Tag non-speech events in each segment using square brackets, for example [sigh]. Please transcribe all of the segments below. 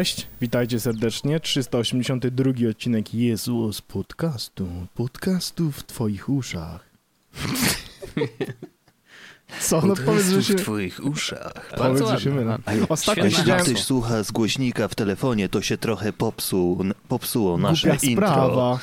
Cześć, witajcie serdecznie. 382 odcinek Jezus podcastu. Podcastu w twoich uszach. [laughs] Co? No powiedz, że się... w twoich uszach. Powiedz, że się mylę. Ostatnio Jeśli siedziałem... ktoś słucha z głośnika w telefonie, to się trochę popsuł, popsuło nasze Głupia intro. sprawa.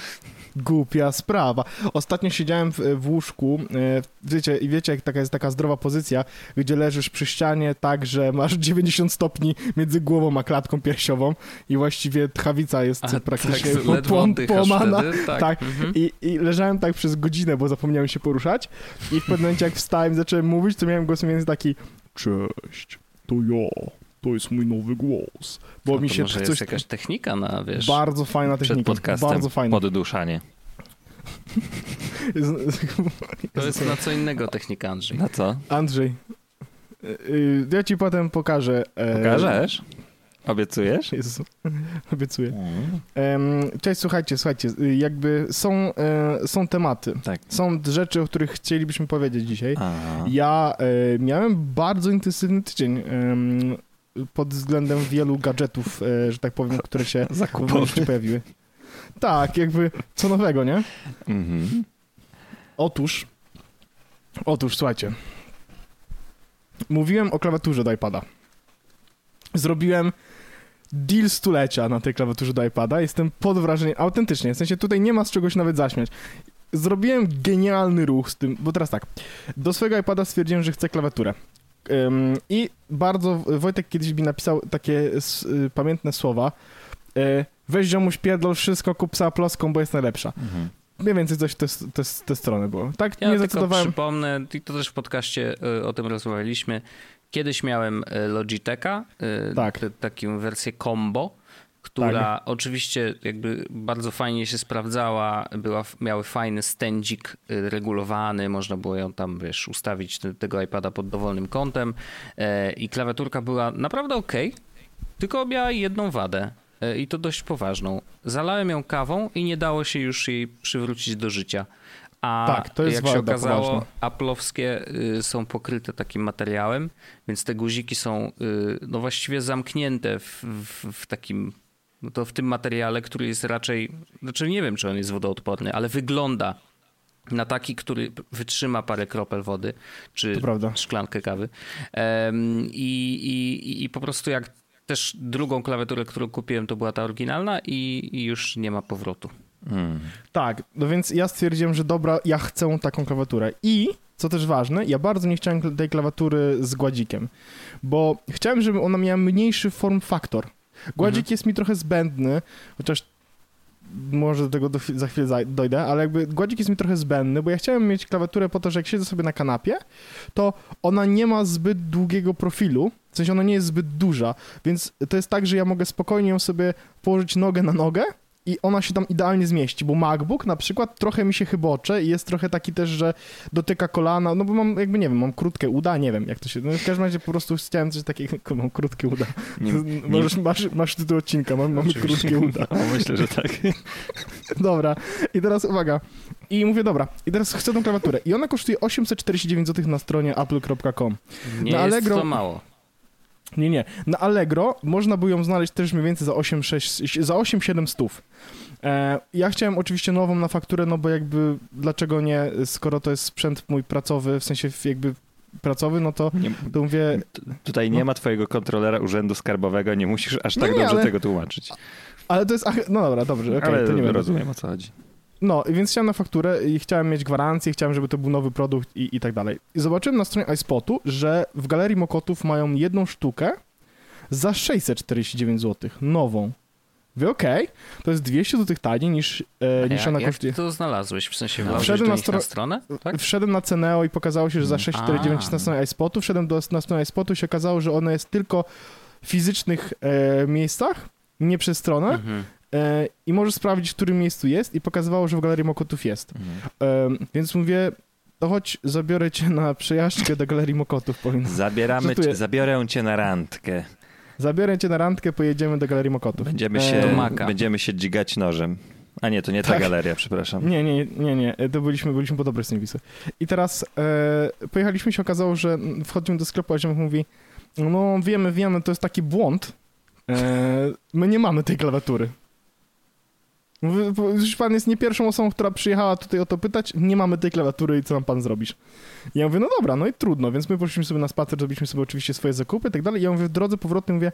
Głupia sprawa. Ostatnio siedziałem w, w łóżku, e, wiecie, i wiecie, jak taka jest taka zdrowa pozycja, gdzie leżysz przy ścianie tak, że masz [laughs] 90 stopni między głową a klatką piersiową i właściwie tchawica jest A, praktycznie tak, po- ledwo po- oddychasz połamana. wtedy? Tak. Tak. Mhm. I, I leżałem tak przez godzinę, bo zapomniałem się poruszać i w pewnym momencie jak wstałem zacząłem mówić, to miałem głos więcej taki Cześć, to ja, to jest mój nowy głos. Bo No mi się może coś... jest jakaś technika na, wiesz, Bardzo fajna przed technika, podcastem bardzo fajna. podduszanie. To jest na co innego technika, Andrzej. Na co? Andrzej, y, ja ci potem pokażę. e, Pokażesz? Obiecujesz? Jezu, [laughs] obiecuję. Em, Cześć, słuchajcie, słuchajcie, y, jakby są, e, są tematy, Tak. są rzeczy, o których chcielibyśmy powiedzieć dzisiaj. A, Ja e, miałem bardzo intensywny tydzień pod względem wielu gadżetów, że tak powiem, które się [laughs] zakupowy. pojawiły. Tak, jakby co nowego, nie? Mhm. Otóż, otóż, słuchajcie. Mówiłem o klawiaturze do iPada. Zrobiłem deal stulecia na tej klawiaturze do iPada. Jestem pod wrażeniem, autentycznie, w sensie tutaj nie ma z czegoś nawet zaśmiać. Zrobiłem genialny ruch z tym, bo teraz tak, do swojego iPada stwierdziłem, że chcę klawiaturę. Ym, I bardzo, Wojtek kiedyś mi napisał takie y, pamiętne słowa, y, weź ziomuś pierdol wszystko, kup psa ploską, bo jest najlepsza. Mhm. Mniej więcej coś te, te, te strony było. Tak, Ja nie zdecydowałem. przypomnę, i to też w podcaście y, o tym rozmawialiśmy. Kiedyś miałem y, Logitecha, y, Tak. t- taką wersję combo, która oczywiście jakby bardzo fajnie się sprawdzała, była, miały fajny stędzik regulowany, można było ją tam, wiesz, ustawić te- tego iPada pod dowolnym kątem i klawiaturka była naprawdę ok, tylko miała jedną wadę i to dość poważną. Zalałem ją kawą i nie dało się już jej przywrócić do życia. A Tak, to jest jak się okazało, poważna. Apple'owskie y, są pokryte takim materiałem, więc te guziki są y, no właściwie zamknięte w, w, w takim, no to w tym materiale, który jest raczej, znaczy nie wiem, czy on jest wodoodporny, ale wygląda na taki, który wytrzyma parę kropel wody, czy szklankę kawy. Em, i, i, I po prostu jak też drugą klawiaturę, którą kupiłem, to była ta oryginalna i, i już nie ma powrotu. Mm. Tak, no więc ja stwierdziłem, że dobra, ja chcę taką klawiaturę. I, co też ważne, ja bardzo nie chciałem tej klawiatury z gładzikiem, bo chciałem, żeby ona miała mniejszy form faktor. Gładzik Mhm. jest mi trochę zbędny, chociaż może do tego do, za chwilę dojdę, ale jakby gładzik jest mi trochę zbędny, bo ja chciałem mieć klawiaturę po to, że jak siedzę sobie na kanapie, to ona nie ma zbyt długiego profilu, w sensie ona nie jest zbyt duża, więc to jest tak, że ja mogę spokojnie ją sobie położyć nogę na nogę i ona się tam idealnie zmieści, bo MacBook na przykład trochę mi się chybocze i jest trochę taki też, że dotyka kolana, no bo mam jakby, nie wiem, mam krótkie uda, nie wiem jak to się, no w każdym razie po prostu chciałem coś takiego, [laughs] mam krótkie uda. Nie, Możesz, masz, masz tytuł odcinka, mam, mamy krótkie uda. [laughs] o, myślę, że tak. [laughs] Dobra, i teraz uwaga. I mówię, dobra, i teraz chcę tą klawiaturę. I ona kosztuje 849 zł na stronie apple.com. Nie Na jest Allegro- to mało. Nie, nie. Na Allegro można było ją znaleźć też mniej więcej za 8, 6, za 8 7 stów. E, ja chciałem oczywiście nową na fakturę, no bo jakby dlaczego nie, skoro to jest sprzęt mój pracowy, w sensie jakby pracowy, no to, Nie, to mówię, tutaj nie No. ma twojego kontrolera urzędu skarbowego, nie musisz aż No tak nie, dobrze ale- tego tłumaczyć. ale to jest, ach, no dobra, dobrze, okej, Ale to nie rozumiem o co chodzi. No, więc chciałem na fakturę i chciałem mieć gwarancję, chciałem, żeby to był nowy produkt i, i tak dalej. I zobaczyłem na stronie iSpotu, że w Galerii Mokotów mają jedną sztukę za 649 zł, nową. Wy okej, to jest 200 zł taniej niż, e, niż jak, ona jak kosztuje. ty to znalazłeś? W sensie No. Wszedłem na nich na stro- stronę? Tak? Wszedłem na Ceneo i pokazało się, że za Mm. 649 A. na stronie iSpotu. Wszedłem do, na stronę iSpotu i się okazało, że ona jest tylko w fizycznych e, miejscach, nie przez stronę. Mhm. E, I możesz sprawdzić, w którym miejscu jest i pokazywało, że w Galerii Mokotów jest. Mhm. Em, więc mówię, to chodź, zabiorę cię na przejażdżkę do Galerii Mokotów. Powiem. Zabieramy cię, zabiorę cię na randkę. Zabiorę cię na randkę, pojedziemy do Galerii Mokotów. Będziemy E, się, Do Maka. będziemy się dźgać nożem. A nie, to nie ta Tak. galeria, przepraszam. Nie, nie, nie, nie, to byliśmy, byliśmy po dobrej stronie Wisły. I teraz e, pojechaliśmy, się okazało, że wchodzimy do sklepu, a ziomek mówi, no wiemy, wiemy, to jest taki błąd, E, my nie mamy tej klawiatury. Już pan jest nie pierwszą osobą, która przyjechała tutaj o to pytać, nie mamy tej klawiatury i co nam pan zrobisz? I ja mówię, no dobra, no i trudno, więc my poszliśmy sobie na spacer, zrobiliśmy sobie oczywiście swoje zakupy i tak dalej. I ja mówię, w drodze powrotnej mówię,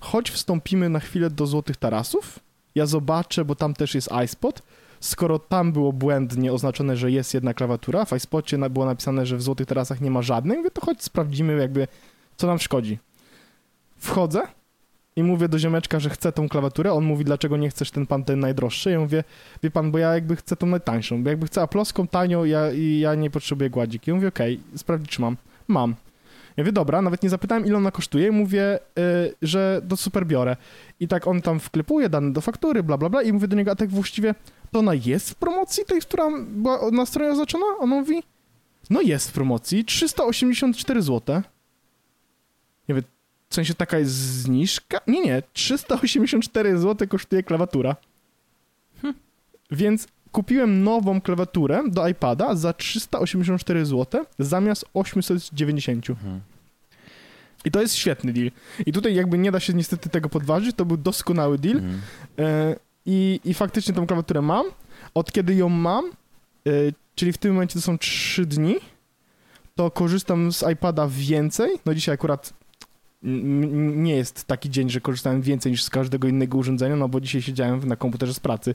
chodź wstąpimy na chwilę do Złotych Tarasów, ja zobaczę, bo tam też jest iSpot. Skoro tam było błędnie oznaczone, że jest jedna klawiatura, w iSpocie było napisane, że w Złotych Tarasach nie ma żadnej, mówię, to chodź sprawdzimy jakby, co nam szkodzi. Wchodzę i mówię do ziomeczka, że chcę tą klawiaturę, on mówi, dlaczego nie chcesz ten pan ten najdroższy? Ja mówię, wie pan, bo ja jakby chcę tą najtańszą, bo jakby chcę aploską, tanią ja, i ja nie potrzebuję gładzik. I ja mówię, okej, sprawdź, czy mam. Mam. Ja mówię, dobra, nawet nie zapytałem, ile ona kosztuje, mówię, y, że to super biorę. I tak on tam wklepuje dane do faktury, bla, bla, bla i mówię do niego, a tak właściwie to ona jest w promocji, tej, która była na stronie oznaczona? On mówi, no jest w promocji, 384 zł. Ja mówię, w sensie taka jest zniżka? Nie, nie, 384 zł kosztuje klawiatura. Więc kupiłem nową klawiaturę do iPada za 384 zł zamiast 890. Mhm. I to jest świetny deal. I tutaj jakby nie da się niestety tego podważyć, to był doskonały deal. Mhm. E, i, I faktycznie tą klawiaturę mam. Od kiedy ją mam, e, czyli w tym momencie to są 3 dni, to korzystam z iPada więcej. No dzisiaj akurat nie jest taki dzień, że korzystałem więcej niż z każdego innego urządzenia, no bo dzisiaj siedziałem na komputerze z pracy.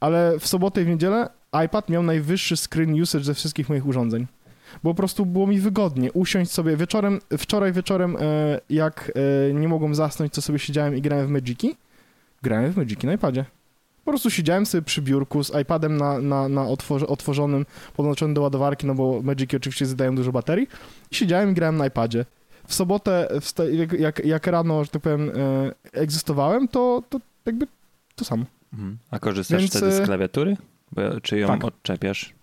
Ale w sobotę i w niedzielę iPad miał najwyższy screen usage ze wszystkich moich urządzeń. Bo po prostu było mi wygodnie usiąść sobie wieczorem, wczoraj wieczorem, e, jak e, nie mogłem zasnąć, to sobie siedziałem i grałem w Magiki. Grałem w Magiki na iPadzie. Po prostu siedziałem sobie przy biurku z iPadem na, na, na otworze, otworzonym, podłączonym do ładowarki, no bo Magiki oczywiście zadają dużo baterii. I siedziałem i grałem na iPadzie. W sobotę, jak, jak, jak rano, że tak powiem, e, egzystowałem, to, to jakby to samo. Mhm. A korzystasz Więc, wtedy z e, klawiatury? Bo, czy ją tak. odczepiasz?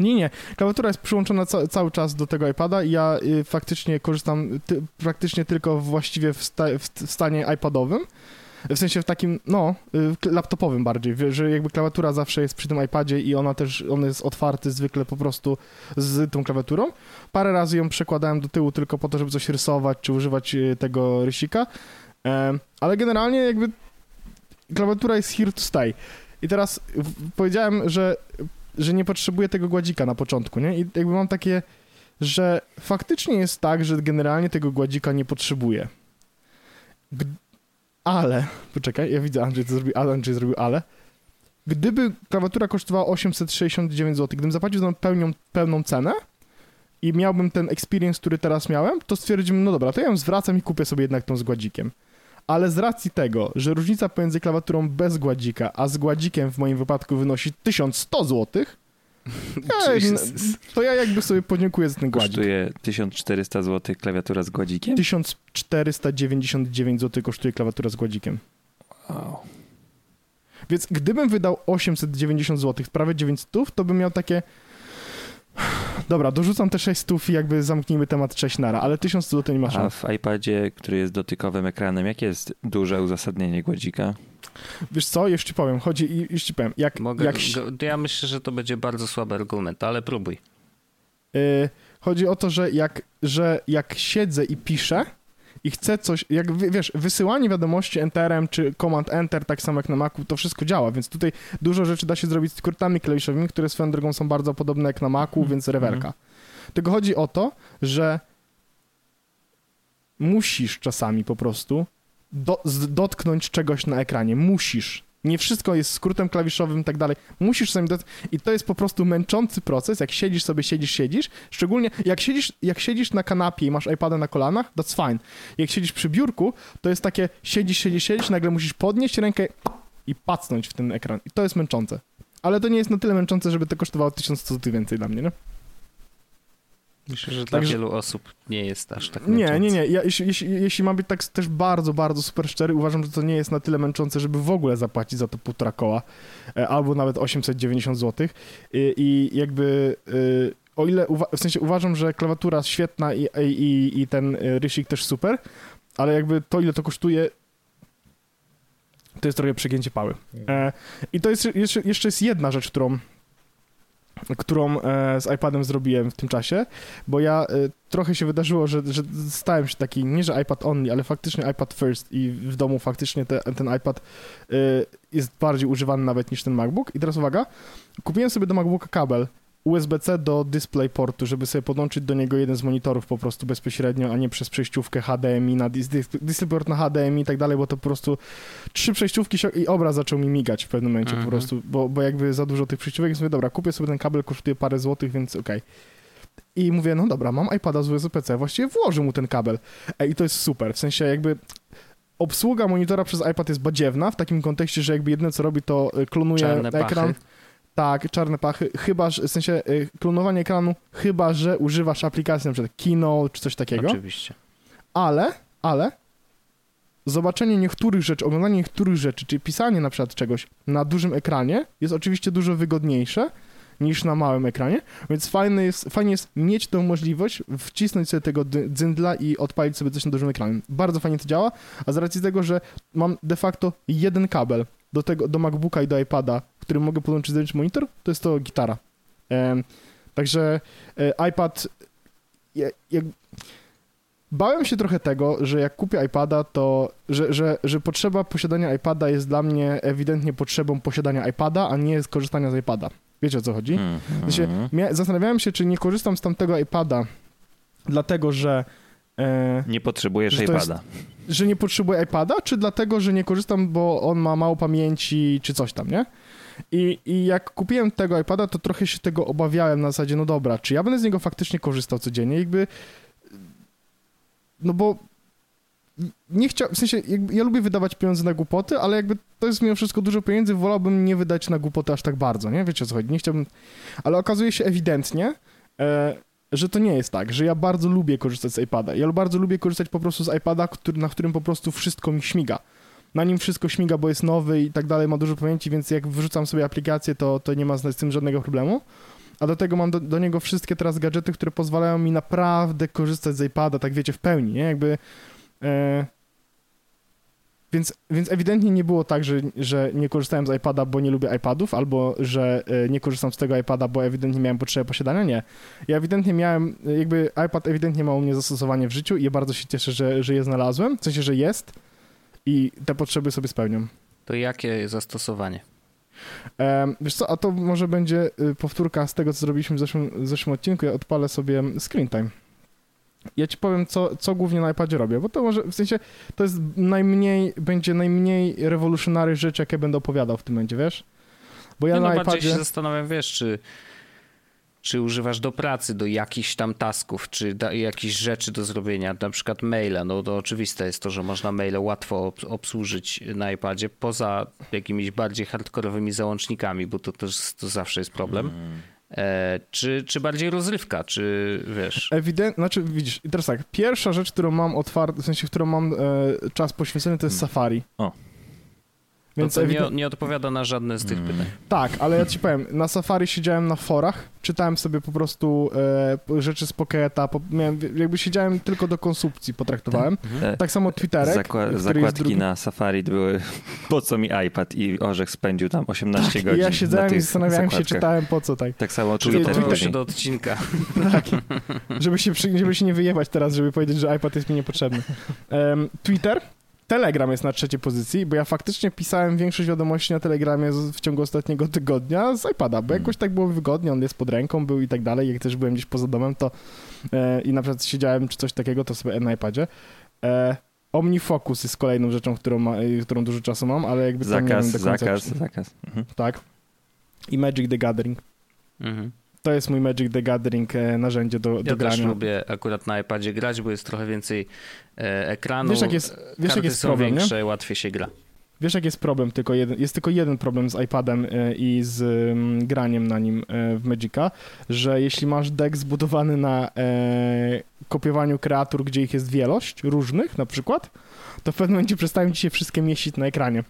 Nie, nie. Klawiatura jest przyłączona ca cały czas do tego iPada i ja y, faktycznie korzystam ty praktycznie tylko właściwie w, sta w, w stanie iPadowym. W sensie w takim, no, y, laptopowym bardziej, że jakby klawiatura zawsze jest przy tym iPadzie i ona też, on jest otwarty zwykle po prostu z tą klawiaturą. Parę razy ją przekładałem do tyłu tylko po to, żeby coś rysować, czy używać y, tego rysika, ale generalnie jakby klawiatura jest here to stay. I teraz powiedziałem, że że nie potrzebuję tego gładzika na początku, nie? I jakby mam takie, że faktycznie jest tak, że generalnie tego gładzika nie potrzebuję. G- ale, poczekaj, ja widzę, Andrzej to zrobił, ale Andrzej zrobił ale. Gdyby klawiatura kosztowała 869 zł, gdybym zapłacił za nią pełnią, pełną cenę i miałbym ten experience, który teraz miałem, to stwierdziłbym, no dobra, to ja ją zwracam i kupię sobie jednak tą z gładzikiem. Ale z racji tego, że różnica pomiędzy klawiaturą bez gładzika, a z gładzikiem w moim wypadku wynosi 1100 zł, [laughs] Jesus. to ja jakby sobie podziękuję za ten gładzik. Kosztuje 1400 zł klawiatura z gładzikiem? 1499 zł kosztuje klawiatura z gładzikiem. Wow. Więc gdybym wydał 890 zł, prawie 900, to bym miał takie... Dobra, dorzucam te 600 i jakby zamknijmy temat 6 nara, ale 1000 zł nie ma A w iPadzie, który jest dotykowym ekranem, jakie jest duże uzasadnienie gładzika? Wiesz co, już ci powiem, chodzi, i- już ci powiem, jak, Mogę, jak, ja myślę, że to będzie bardzo słaby argument, ale próbuj. Y, chodzi o to, że jak, że jak siedzę i piszę i chcę coś, jak wi- wiesz, wysyłanie wiadomości enterem czy command enter, tak samo jak na Macu, to wszystko działa, więc tutaj dużo rzeczy da się zrobić skrótami klawiszowymi, które swoją drogą są bardzo podobne jak na Macu, więc rewerka. Tylko chodzi o to, że musisz czasami po prostu do, dotknąć czegoś na ekranie. Musisz. Nie wszystko jest skrótem klawiszowym i tak dalej. Musisz sobie dot... I to jest po prostu męczący proces, jak siedzisz sobie, siedzisz, siedzisz. Szczególnie jak siedzisz, jak siedzisz na kanapie i masz iPada na kolanach, that's fine. Jak siedzisz przy biurku, to jest takie siedzisz, siedzisz, siedzisz, nagle musisz podnieść rękę i pacnąć w ten ekran. I to jest męczące. Ale to nie jest na tyle męczące, żeby to kosztowało 1100 zł więcej dla mnie, nie? Myślę, że dla Także- wielu osób nie jest aż tak Nie, męczące. nie, nie. Ja, jeśli, jeśli, jeśli mam być tak też bardzo, bardzo super szczery, uważam, że to nie jest na tyle męczące, żeby w ogóle zapłacić za to półtora koła, e, albo nawet 890 zł. I, i jakby y, o ile, w sensie uważam, że klawiatura świetna i, i, i ten y, rysik też super, ale jakby to, ile to kosztuje, to jest trochę przegięcie pały. E, I to jest jeszcze, jeszcze jest jedna rzecz, którą którą e, z iPadem zrobiłem w tym czasie, bo ja e, trochę się wydarzyło, że, że stałem się taki, nie że iPad only, ale faktycznie iPad first i w domu faktycznie te, ten iPad e, jest bardziej używany nawet niż ten MacBook. I teraz uwaga, kupiłem sobie do MacBooka kabel USB-C do DisplayPortu, żeby sobie podłączyć do niego jeden z monitorów po prostu bezpośrednio, a nie przez przejściówkę HDMI na dis, dis, DisplayPort na HDMI i tak dalej, bo to po prostu trzy przejściówki się, i obraz zaczął mi migać w pewnym momencie Mhm. po prostu, bo, bo jakby za dużo tych przejściówek, więc mówię, dobra, kupię sobie ten kabel, kosztuje parę złotych, więc okej. I mówię, no dobra, mam iPada z USB-C, właściwie włożę mu ten kabel. Ej, i to jest super, w sensie jakby obsługa monitora przez iPad jest badziewna, w takim kontekście, że jakby jedyne co robi, to y, klonuje ekran. pachy. Tak, czarne pachy, chyba, że, w sensie y, klonowanie ekranu, chyba, że używasz aplikacji na przykład Kino czy coś takiego, Oczywiście. ale, ale zobaczenie niektórych rzeczy, oglądanie niektórych rzeczy, czyli pisanie na przykład czegoś na dużym ekranie jest oczywiście dużo wygodniejsze niż na małym ekranie, więc fajne jest, fajnie jest mieć tą możliwość, wcisnąć sobie tego dzyndla i odpalić sobie coś na dużym ekranie. Bardzo fajnie to działa, a z racji tego, że mam de facto jeden kabel do tego, do MacBooka i do iPada, którym mogę podłączyć zewnętrzny monitor, to jest to gitara. Także e, iPad jak, Bałem się trochę tego, że jak kupię iPada, to że, że, że potrzeba posiadania iPada jest dla mnie ewidentnie potrzebą posiadania iPada, a nie skorzystania z iPada. Wiecie o co chodzi? Mia- zastanawiałem się, czy nie korzystam z tamtego iPada, dlatego że, e, Nie potrzebujesz że to jest- iPada. że nie potrzebuję iPada, czy dlatego, że nie korzystam, bo on ma mało pamięci, czy coś tam, nie? I, I jak kupiłem tego iPada, to trochę się tego obawiałem na zasadzie, no dobra, czy ja będę z niego faktycznie korzystał codziennie? Jakby, no bo nie chciał, w sensie, ja lubię wydawać pieniądze na głupoty, ale jakby to jest mimo wszystko dużo pieniędzy, wolałbym nie wydać na głupoty aż tak bardzo, nie? Wiecie o co chodzi, nie chciałbym, ale okazuje się ewidentnie, e, że to nie jest tak, że ja bardzo lubię korzystać z iPada. Ja bardzo lubię korzystać po prostu z iPada, który, na którym po prostu wszystko mi śmiga. Na nim wszystko śmiga, bo jest nowy i tak dalej, ma dużo pamięci, więc jak wrzucam sobie aplikację, to, to nie ma z tym żadnego problemu. A do tego mam do, do niego wszystkie teraz gadżety, które pozwalają mi naprawdę korzystać z iPada, tak wiecie, w pełni, nie? Jakby... E, więc, więc ewidentnie nie było tak, że, że nie korzystałem z iPada, bo nie lubię iPadów, albo że e, nie korzystam z tego iPada, bo ewidentnie miałem potrzebę posiadania. Nie. Ja ewidentnie miałem, jakby iPad ewidentnie ma u mnie zastosowanie w życiu i ja bardzo się cieszę, że, że je znalazłem, w sensie, że jest i te potrzeby sobie spełniam. To jakie zastosowanie? Wiesz co, a to może będzie y, powtórka z tego, co zrobiliśmy w zeszłym, w zeszłym odcinku. Ja odpalę sobie screen time. Ja ci powiem, co, co głównie na iPadzie robię, bo to może, w sensie, to jest najmniej, będzie najmniej rewolucjonary rzecz, jakie będę opowiadał w tym momencie, wiesz? Bo ja no, na bardziej iPadzie... się zastanawiam, wiesz, czy, czy używasz do pracy, do jakichś tam tasków, czy da, jakichś rzeczy do zrobienia, na przykład maila. No to oczywiste jest to, że można maile łatwo ob- obsłużyć na iPadzie, poza jakimiś bardziej hardkorowymi załącznikami, bo to też to zawsze jest problem. Mm. E, czy, czy bardziej rozrywka, czy wiesz... Ewidentnie, znaczy widzisz, i teraz tak, pierwsza rzecz, którą mam otwartą, w sensie, którą mam e, czas poświęcony, to jest Safari. O. Więc to, to nie, nie odpowiada na żadne z tych Mm. pytań. Tak, ale ja ci powiem, na Safari siedziałem na forach, czytałem sobie po prostu e, rzeczy z Pocketa, po, miałem, jakby siedziałem tylko do konsumpcji, potraktowałem. E, Tak samo Twitterek, zakła- zakładki drugi. na Safari były [laughs] po co mi iPad i Orzech spędził tam 18 I godzin ja na siedziałem i zastanawiałem się, zakładkach. czytałem po co tak. Tak samo Czyli Twitter się do odcinka. [laughs] tak. Żeby się, żeby się nie wyjebać teraz, żeby powiedzieć, że iPad jest mi niepotrzebny. Em, Twitter, Telegram jest na trzeciej pozycji, bo ja faktycznie pisałem większość wiadomości na Telegramie w ciągu ostatniego tygodnia z iPada, bo jakoś tak było wygodnie, on jest pod ręką, był i tak dalej. Jak też byłem gdzieś poza domem, to e, i na przykład siedziałem czy coś takiego, to sobie na iPadzie. E, OmniFocus jest kolejną rzeczą, którą, ma, e, którą dużo czasu mam, ale jakby to nie Zakaz, wiem do końca. zakaz, czy- zakaz. Mhm. Tak. I Magic the Gathering. Mhm. To jest mój Magic the Gathering e, narzędzie do, do Ja też grania. lubię akurat na iPadzie grać, bo jest trochę więcej e, ekranu. Wiesz, jak jest- wiesz, jak jest są problem, nie? większe, łatwiej się gra. Wiesz, jak jest problem? Tylko jeden, jest tylko jeden problem z iPadem e, i z mm, graniem na nim e, w Magica, że jeśli masz deck zbudowany na e, kopiowaniu kreatur, gdzie ich jest wielość, różnych na przykład, to w pewnym momencie przestają ci się wszystkie mieścić na ekranie.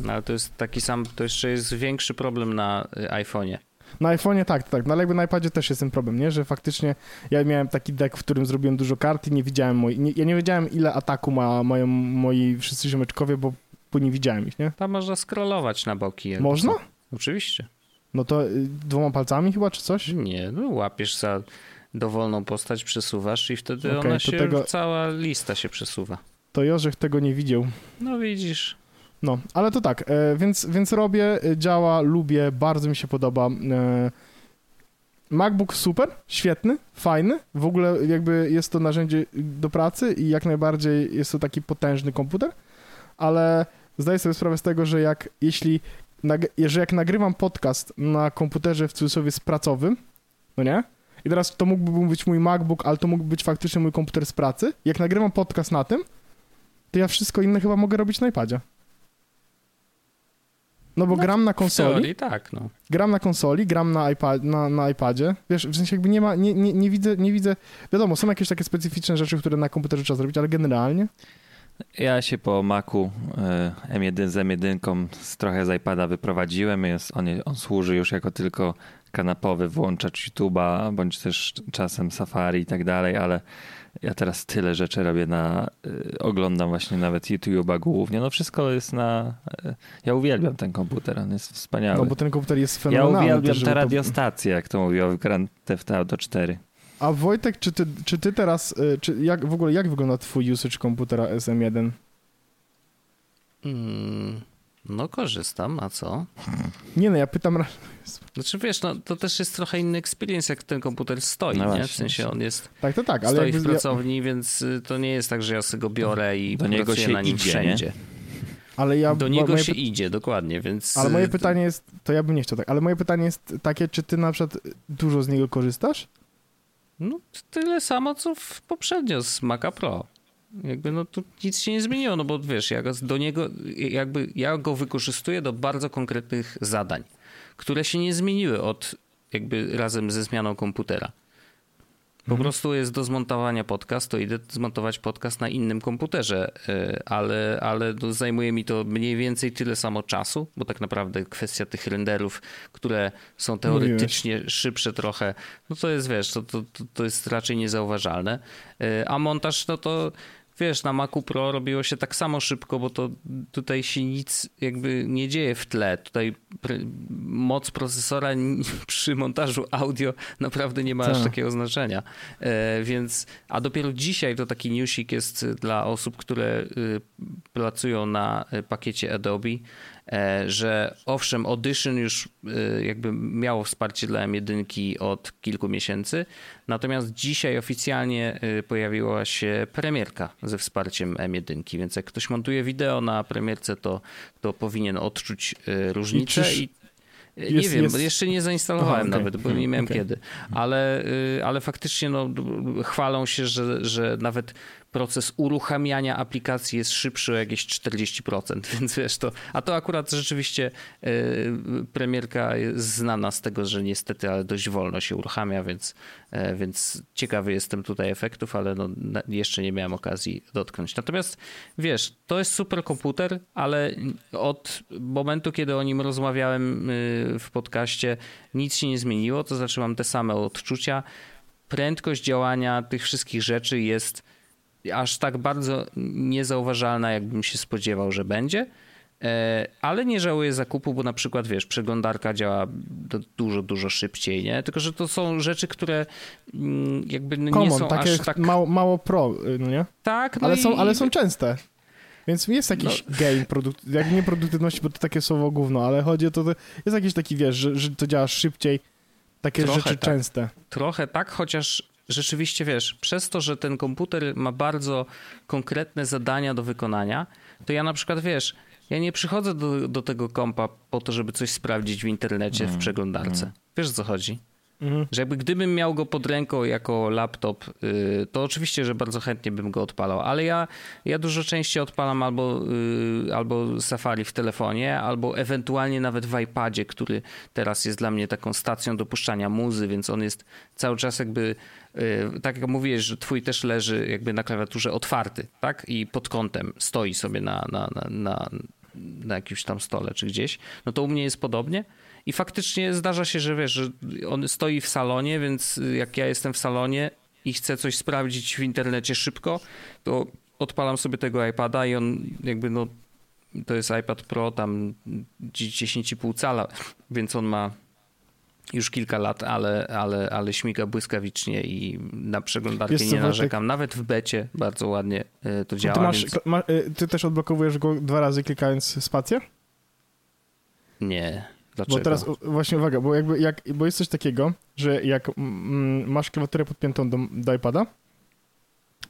No, ale to jest taki sam, to jeszcze jest większy problem na iPhone'ie. Na iPhone'ie tak, tak, no ale jakby na iPadzie też jest ten problem, nie? Że faktycznie ja miałem taki deck, w którym zrobiłem dużo kart i nie widziałem moi, nie, ja nie wiedziałem ile ataku ma mają moi wszyscy ziomeczkowie, bo, bo nie widziałem ich, nie? Tam można scrollować na boki. jakby Można? Oczywiście. No to y, dwoma palcami chyba, czy coś? Nie, no łapiesz za dowolną postać, przesuwasz i wtedy Okej, ona się, tego- cała lista się przesuwa. To Jorzech tego nie widział. No widzisz. No, ale to tak, e, więc, więc robię, e, działa, lubię, bardzo mi się podoba. E, MacBook super, świetny, fajny, w ogóle jakby jest to narzędzie do pracy i jak najbardziej jest to taki potężny komputer, ale zdaję sobie sprawę z tego, że jak jeśli, że jak nagrywam podcast na komputerze w cudzysłowie z pracowym, no nie? I teraz to mógłby być mój MacBook, ale to mógłby być faktycznie mój komputer z pracy. Jak nagrywam podcast na tym, to ja wszystko inne chyba mogę robić na iPadzie. No bo No, gram na W konsoli, teorii tak, no. gram na konsoli, gram na, iPad, na, na iPadzie. Wiesz, w sensie jakby nie ma, nie, nie, nie widzę, nie widzę, wiadomo, są jakieś takie specyficzne rzeczy, które na komputerze trzeba zrobić, ale generalnie Ja się po Macu e, M1 z M1 z trochę z iPada wyprowadziłem. Jest, on, on służy już jako tylko kanapowy włączacz YouTube'a, bądź też czasem Safari i tak dalej, ale ja teraz tyle rzeczy robię na, e, oglądam właśnie nawet YouTube'a głównie. No wszystko jest na, e, ja uwielbiam ten komputer, on jest wspaniały. no bo ten komputer jest ja fenomenalny. uwielbiam też, te to- radiostacje, jak to mówił w Grand Theft Auto 4. A Wojtek, czy ty, czy ty teraz, y, czy jak w ogóle, jak wygląda twój usage komputera SM1? Mm, no korzystam, a co? Nie no, ja pytam, Znaczy wiesz, no to też jest trochę inny experience, jak ten komputer stoi, No nie? właśnie. W sensie on jest, tak, to tak, ale stoi jakby, w ja, pracowni, więc y, to nie jest tak, że ja sobie go biorę i Do niego się na nim idzie, wszędzie. ale ja, Do niego moje się idzie, dokładnie, więc... Ale moje y, pytanie jest, to ja bym nie chciał tak, ale moje pytanie jest takie, czy ty na przykład dużo z niego korzystasz? No tyle samo, co w poprzednio z Maca Pro. Jakby no tu nic się nie zmieniło, no bo wiesz, ja do niego, jakby ja go wykorzystuję do bardzo konkretnych zadań, które się nie zmieniły od jakby razem ze zmianą komputera. Po prostu jest do zmontowania podcast, to idę zmontować podcast na innym komputerze, y, ale, ale no zajmuje mi to mniej więcej tyle samo czasu, bo tak naprawdę kwestia tych renderów, które są teoretycznie szybsze trochę, no to jest, wiesz, to, to, to- jest raczej niezauważalne. Y, A montaż, no to wiesz, na Macu Pro robiło się tak samo szybko, bo to tutaj się nic jakby nie dzieje w tle. Tutaj moc procesora [laughs] przy montażu audio naprawdę nie ma aż Tak. takiego znaczenia. E, Więc, a dopiero dzisiaj to taki newsik jest dla osób, które y, pracują na y, pakiecie Adobe, że owszem, Audition już y, jakby miało wsparcie dla M1 od kilku miesięcy, natomiast dzisiaj oficjalnie y, pojawiła się premierka ze wsparciem M1, więc jak ktoś montuje wideo na premierce, to, to powinien odczuć różnicę czyż i nie jest- wiem, jest- jeszcze nie zainstalowałem Aha, nawet, bo nie miałem Okej. kiedy. Ale, ale faktycznie no, chwalą się, że, że nawet proces uruchamiania aplikacji jest szybszy o jakieś 40%, [laughs] więc wiesz to. A to akurat rzeczywiście y, premierka jest znana z tego, że niestety, ale dość wolno się uruchamia, więc, e, więc ciekawy jestem tutaj efektów, ale no, na- jeszcze nie miałem okazji dotknąć. Natomiast wiesz, to jest super komputer, ale od momentu, kiedy o nim rozmawiałem y, w podcaście, nic się nie zmieniło, to znaczy mam te same odczucia. Prędkość działania tych wszystkich rzeczy jest aż tak bardzo niezauważalna, jakbym się spodziewał, że będzie. E, Ale nie żałuję zakupu, bo na przykład, wiesz, przeglądarka działa dużo, dużo szybciej, nie? Tylko, że to są rzeczy, które mm, jakby no nie Common, są takie aż tak... mało, mało pro, no nie? Tak, no Ale, i... są, ale są częste. Więc jest jakiś gain, produkt, jak nie produktywności, bo to takie słowo gówno, ale chodzi o to, jest jakiś taki, wiesz, że, że to działa szybciej, takie Trochę rzeczy tak. częste. Trochę tak, chociaż rzeczywiście wiesz, przez to, że ten komputer ma bardzo konkretne zadania do wykonania, to ja na przykład wiesz, ja nie przychodzę do, do tego kompa po to, żeby coś sprawdzić w internecie w przeglądarce. Wiesz o co chodzi? Mhm. Że jakby gdybym miał go pod ręką jako laptop, y, to oczywiście, że bardzo chętnie bym go odpalał, ale ja, ja dużo częściej odpalam albo, y, albo Safari w telefonie, albo ewentualnie nawet w iPadzie, który teraz jest dla mnie taką stacją do puszczania muzy, więc on jest cały czas jakby, tak jak mówiłeś, że twój też leży jakby na klawiaturze otwarty, tak? I pod kątem stoi sobie na, na, na, na, na jakimś tam stole czy gdzieś, no to u mnie jest podobnie. I faktycznie zdarza się, że wiesz, że on stoi w salonie, więc jak ja jestem w salonie i chcę coś sprawdzić w internecie szybko, to odpalam sobie tego iPada i on jakby no to jest iPad Pro tam 10,5 cala, [laughs] więc on ma już kilka lat, ale, ale, ale śmiga błyskawicznie i na przeglądarkę Wiesz nie narzekam. Nawet w becie bardzo ładnie y, to działa. Ty, masz, więc... ma, y, ty też odblokowujesz go dwa razy klikając spację? Nie. Dlaczego? Bo teraz właśnie uwaga, bo jakby jak, bo jest coś takiego, że jak mm, masz klawiaturę podpiętą do, do iPada,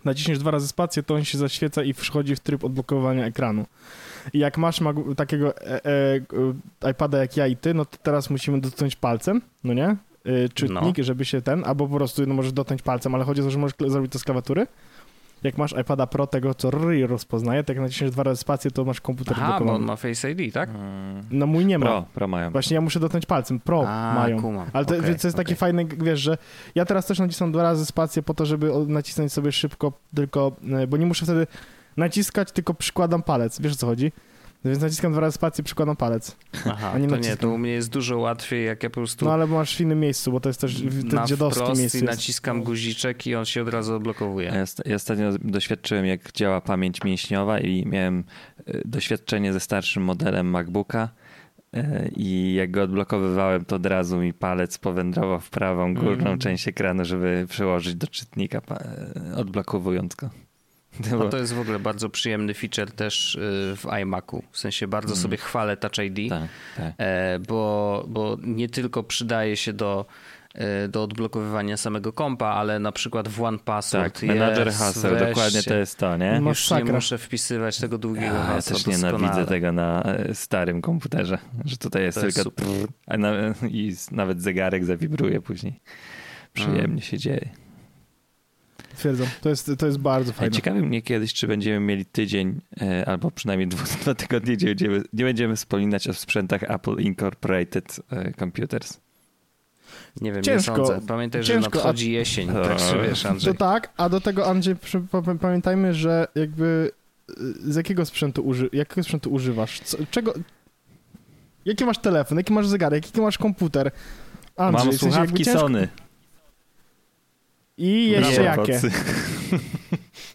naciśniesz dwa razy spację, to on się zaświeca i wchodzi w tryb odblokowania ekranu. I jak masz takiego e, e, e, iPada jak ja i ty, no to teraz musimy dotknąć palcem, no nie? E, czytnik, żeby się ten, albo po prostu no, możesz dotknąć palcem, ale chodzi o to, że możesz zrobić to z klawiatury. Jak masz iPada Pro, tego co RI rozpoznaje, tak jak naciśniesz dwa razy spację, to masz komputer Aha, bo on ma Face ID, tak? Mm, No mój nie ma. Pro, pro mają. Właśnie ja muszę dotknąć palcem. Pro A, mają. kumam. Ale to, więc to jest takie okej. fajne, wiesz, że ja teraz też nacisnę dwa razy spację po to, żeby nacisnąć sobie szybko, tylko, e, bo nie muszę wtedy naciskać, tylko przykładam palec. Wiesz o co chodzi? Więc naciskam dwa razy spację, przykładam palec. Aha, nie to nie, naciskam. to u mnie jest dużo łatwiej, jak ja po prostu No ale masz w innym miejscu, bo to jest też na dziadowskie miejsce. i Jest. naciskam guziczek i on się od razu Ja, odblokowuje. osta- ja ostatnio doświadczyłem, jak działa pamięć mięśniowa i miałem y, doświadczenie ze starszym modelem MacBooka y, i jak go odblokowywałem, to od razu mi palec powędrował w prawą górną Mm. część ekranu, żeby przełożyć do czytnika, y, odblokowując go. To No to jest w ogóle bardzo przyjemny feature też y, w iMacu. W sensie bardzo Mm. sobie chwalę Touch ID, Tak, tak. e, bo, bo nie tylko przydaje się do, e, do odblokowywania samego kompa, ale na przykład w One Password Tak, menadżer jest, haseł, wreszcie. dokładnie to jest to, nie? Już nie muszę wpisywać tego długiego Ja, ja hasła też doskonale. nienawidzę tego na e, starym komputerze, że tutaj jest To jest tylko a na, i nawet zegarek zawibruje później. Przyjemnie Mm. się dzieje. Twierdzam. To jest, to jest bardzo fajne. Ciekawi mnie kiedyś, czy będziemy mieli tydzień, e, albo przynajmniej dwa, [laughs] dwa tygodnie, gdzie będziemy, nie będziemy wspominać o sprzętach Apple Incorporated e, Computers. Nie wiem, Ciężko, nie sądzę. Pamiętaj, że ciężko, nadchodzi jesień, a- także wiesz, To Andrzej. tak, a do tego Andrzej, pamiętajmy, że jakby y, z jakiego sprzętu, uży, jakiego sprzętu używasz? Co, czego... Jaki masz telefon, jaki masz zegarek, jaki masz komputer? Andrzej, Mam w sensie jakby słuchawki ciężko- Sony. I jeszcze Brawo, jakie? [laughs]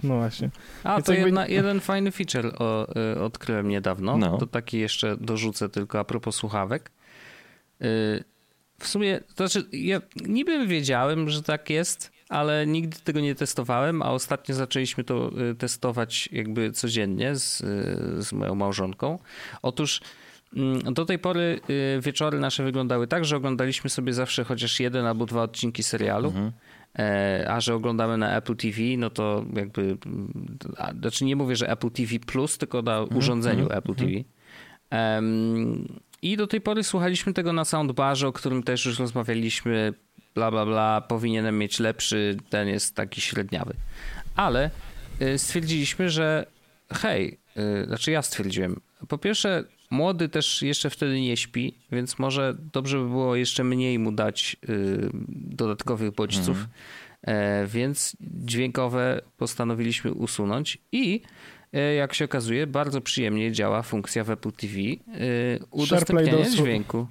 No właśnie. A, Więc to jakby- jedna, jeden fajny feature o, y, odkryłem niedawno. No. To taki jeszcze dorzucę tylko a propos słuchawek. Y, w sumie, to znaczy, ja niby wiedziałem, że tak jest, ale nigdy tego nie testowałem, a ostatnio zaczęliśmy to y, testować jakby codziennie z, y, z moją małżonką. Otóż mm, do tej pory y, wieczory nasze wyglądały tak, że oglądaliśmy sobie zawsze chociaż jeden albo dwa odcinki serialu. Mhm. E, A że oglądamy na Apple TV, no to jakby. mm, A, znaczy nie mówię, że Apple TV Plus, tylko na urządzeniu mhm, Apple TV. Em, I do tej pory słuchaliśmy tego na soundbarze, o którym też już rozmawialiśmy. Bla, bla, bla. Powinienem mieć lepszy, ten jest taki średniawy. Ale y, stwierdziliśmy, że hej, y, znaczy ja stwierdziłem. Po pierwsze, młody też jeszcze wtedy nie śpi, więc może dobrze by było jeszcze mniej mu dać y, dodatkowych bodźców. E, więc dźwiękowe postanowiliśmy usunąć i e, jak się okazuje, bardzo przyjemnie działa funkcja w Apple TV y, udostępniania dźwięku.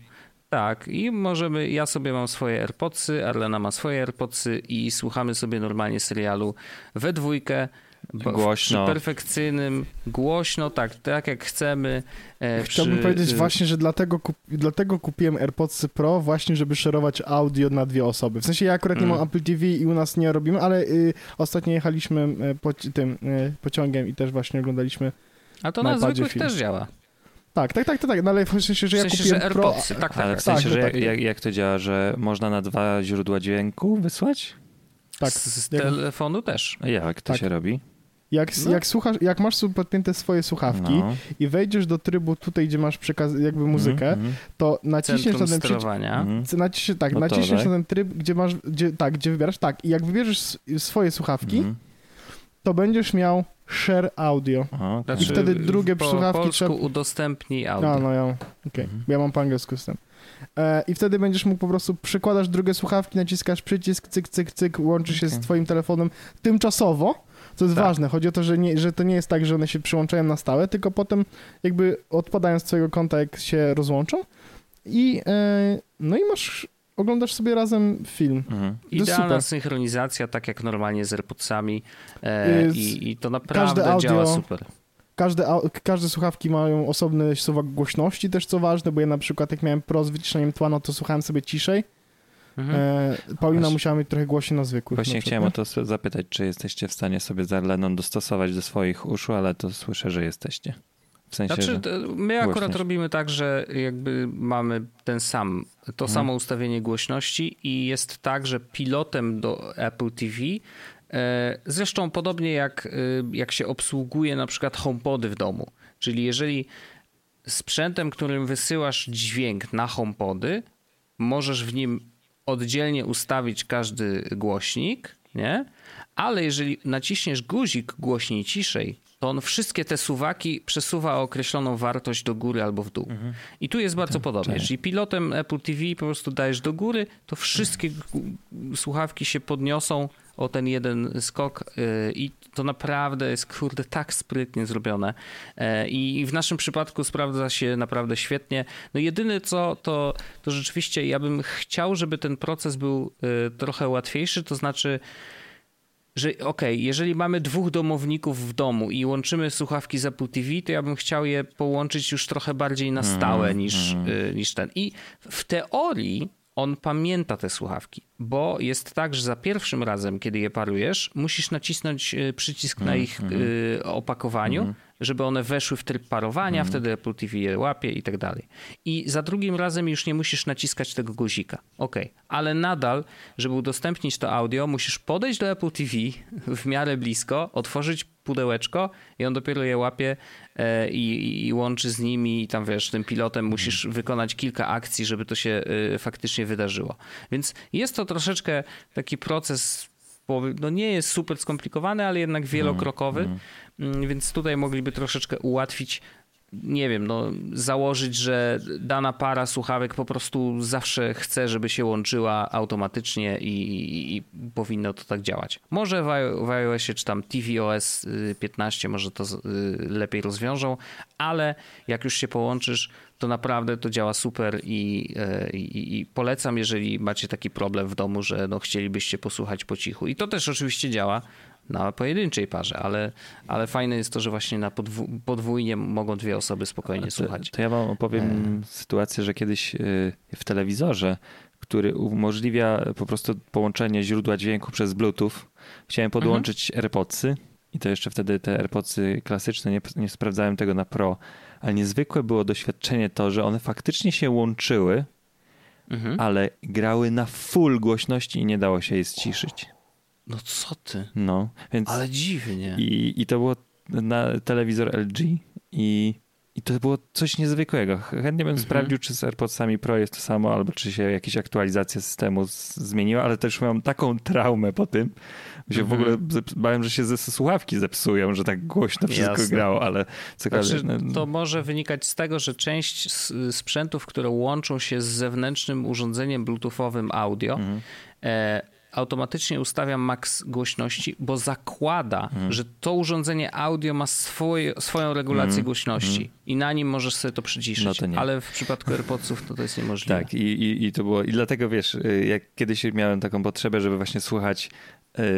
Tak, i możemy, ja sobie mam swoje AirPodsy, Arlena ma swoje AirPodsy i słuchamy sobie normalnie serialu we dwójkę. Bo- Głośno. Przy perfekcyjnym, głośno, tak, tak jak chcemy. e, Chciałbym przy- powiedzieć y, właśnie, że dlatego, kup, dlatego kupiłem AirPodsy Pro właśnie, żeby szerować audio na dwie osoby. W sensie ja akurat nie Mm. mam Apple TV i u nas nie robimy, ale y, ostatnio jechaliśmy y, po, tym y, pociągiem i też właśnie oglądaliśmy. A to na na zwykłych film. też działa. Tak, tak, tak, tak, tak. No ale w sensie, że W ja sensie, kupiłem że Pro. AirPodsy, tak, tak. Ale tak. w sensie, tak, że tak. jak, jak, jak to działa, że można na dwa źródła dźwięku wysłać? Tak. Z, telefonu też. Jak to Tak. się robi? Jak, No. jak słuchasz, jak masz podpięte swoje słuchawki No. i wejdziesz do trybu tutaj, gdzie masz przekaz, jakby muzykę, Mhm, to naciśniesz na ten przycisk. mhm. Naciśniesz, tak, No naciśniesz tak. na ten tryb, gdzie masz, gdzie, tak, gdzie wybierasz, tak, i jak wybierzesz swoje słuchawki, Mhm. to będziesz miał share audio. O, Znaczy, I wtedy drugie po słuchawki polsku trzeba- udostępnij audio. A, no ja, okej, Mhm. ja mam po angielsku system. E, I wtedy będziesz mógł po prostu, przykładasz drugie słuchawki, naciskasz przycisk, cyk, cyk, cyk, łączy się z Okej. twoim telefonem tymczasowo, co jest Tak. ważne. Chodzi o to, że, nie, że to nie jest tak, że one się przyłączają na stałe, tylko potem jakby odpadają z twojego konta, jak się rozłączą i e, no i masz, oglądasz sobie razem film. Mhm. Idealna super. synchronizacja, tak jak normalnie z AirPodsami e, i, i to naprawdę każde audio- działa super. Każde, każde słuchawki mają osobny suwak głośności też, co ważne, bo ja na przykład jak miałem Pro z wyciszeniem tła, no to słuchałem sobie ciszej, Mhm. E, Paulina Właśnie- musiała mieć trochę głośniej na zwykłych. Właśnie na chciałem o to zapytać, czy jesteście w stanie sobie Zarlenon dostosować do swoich uszu, ale to słyszę, że jesteście. W sensie, Znaczy, my akurat głośność. robimy tak, że jakby mamy ten sam, to Mhm. samo ustawienie głośności i jest tak, że pilotem do Apple TV, e, zresztą podobnie jak, e, jak się obsługuje na przykład HomePody w domu, czyli jeżeli sprzętem, którym wysyłasz dźwięk na HomePody, możesz w nim oddzielnie ustawić każdy głośnik, nie? Ale jeżeli naciśniesz guzik głośniej ciszej, to on wszystkie te suwaki przesuwa o określoną wartość do góry albo w dół. I tu jest bardzo podobnie. cześć. Jeżeli pilotem Apple TV po prostu dajesz do góry, to wszystkie gu- słuchawki się podniosą o ten jeden skok yy, i to naprawdę jest kurde tak sprytnie zrobione Yy, i w naszym przypadku sprawdza się naprawdę świetnie. No jedyne co to, to rzeczywiście ja bym chciał, żeby ten proces był yy, trochę łatwiejszy, to znaczy że okej, jeżeli mamy dwóch domowników w domu i łączymy słuchawki z Apple TV, to ja bym chciał je połączyć już trochę bardziej na stałe niż, y, niż ten. I w teorii on pamięta te słuchawki, bo jest tak, że za pierwszym razem, kiedy je parujesz, musisz nacisnąć y, przycisk na ich y, opakowaniu, żeby one weszły w tryb parowania, wtedy Apple TV je łapie i tak dalej. I za drugim razem już nie musisz naciskać tego guzika. Ok, ale nadal, żeby udostępnić to audio, musisz podejść do Apple TV w miarę blisko, otworzyć pudełeczko i on dopiero je łapie e, i, i łączy z nimi i tam wiesz, tym pilotem musisz wykonać kilka akcji, żeby to się e, faktycznie wydarzyło. Więc jest to troszeczkę taki proces no nie jest super skomplikowany, ale jednak wielokrokowy, Mm, więc tutaj mogliby troszeczkę ułatwić nie wiem, no, założyć, że dana para słuchawek po prostu zawsze chce, żeby się łączyła automatycznie i, i, i powinno to tak działać. Może w, iOSie czy tam tvOS y, 15 może to y, lepiej rozwiążą, ale jak już się połączysz, to naprawdę to działa super i, e, i, i polecam, jeżeli macie taki problem w domu, że no, chcielibyście posłuchać po cichu. I to też oczywiście działa na pojedynczej parze, ale, ale fajne jest to, że właśnie na podwó- podwójnie mogą dwie osoby spokojnie słuchać. To, to ja wam opowiem sytuację, że kiedyś y, w telewizorze, który umożliwia po prostu połączenie źródła dźwięku przez Bluetooth, chciałem podłączyć AirPodsy i to jeszcze wtedy te AirPodsy klasyczne, nie, nie sprawdzałem tego na Pro, ale niezwykłe było doświadczenie to, że one faktycznie się łączyły, Mhm. ale grały na full głośności i nie dało się je ściszyć. No co ty? No, więc... Ale dziwnie. I, I to było na telewizor LG i, i to było coś niezwykłego. Chętnie bym Mhm. sprawdził, czy z AirPodsami Pro jest to samo, albo czy się jakieś aktualizacje systemu z, zmieniła, ale też mam taką traumę po tym, że w Mhm. ogóle zep- bałem, że się ze słuchawki zepsują, że tak głośno wszystko Jasne. grało, ale cokolwiek. Znaczy, no, to może wynikać z tego, że część sprzętów, które łączą się z zewnętrznym urządzeniem bluetoothowym audio, Mhm. e, automatycznie ustawia maks głośności, bo zakłada, Mhm. że to urządzenie audio ma swoje, swoją regulację głośności i na nim możesz sobie to przyciszyć. Mhm. No to. Ale w przypadku AirPodsów to, to jest niemożliwe. Tak, i, i, i to było. I dlatego wiesz, y, jak kiedyś miałem taką potrzebę, żeby właśnie słuchać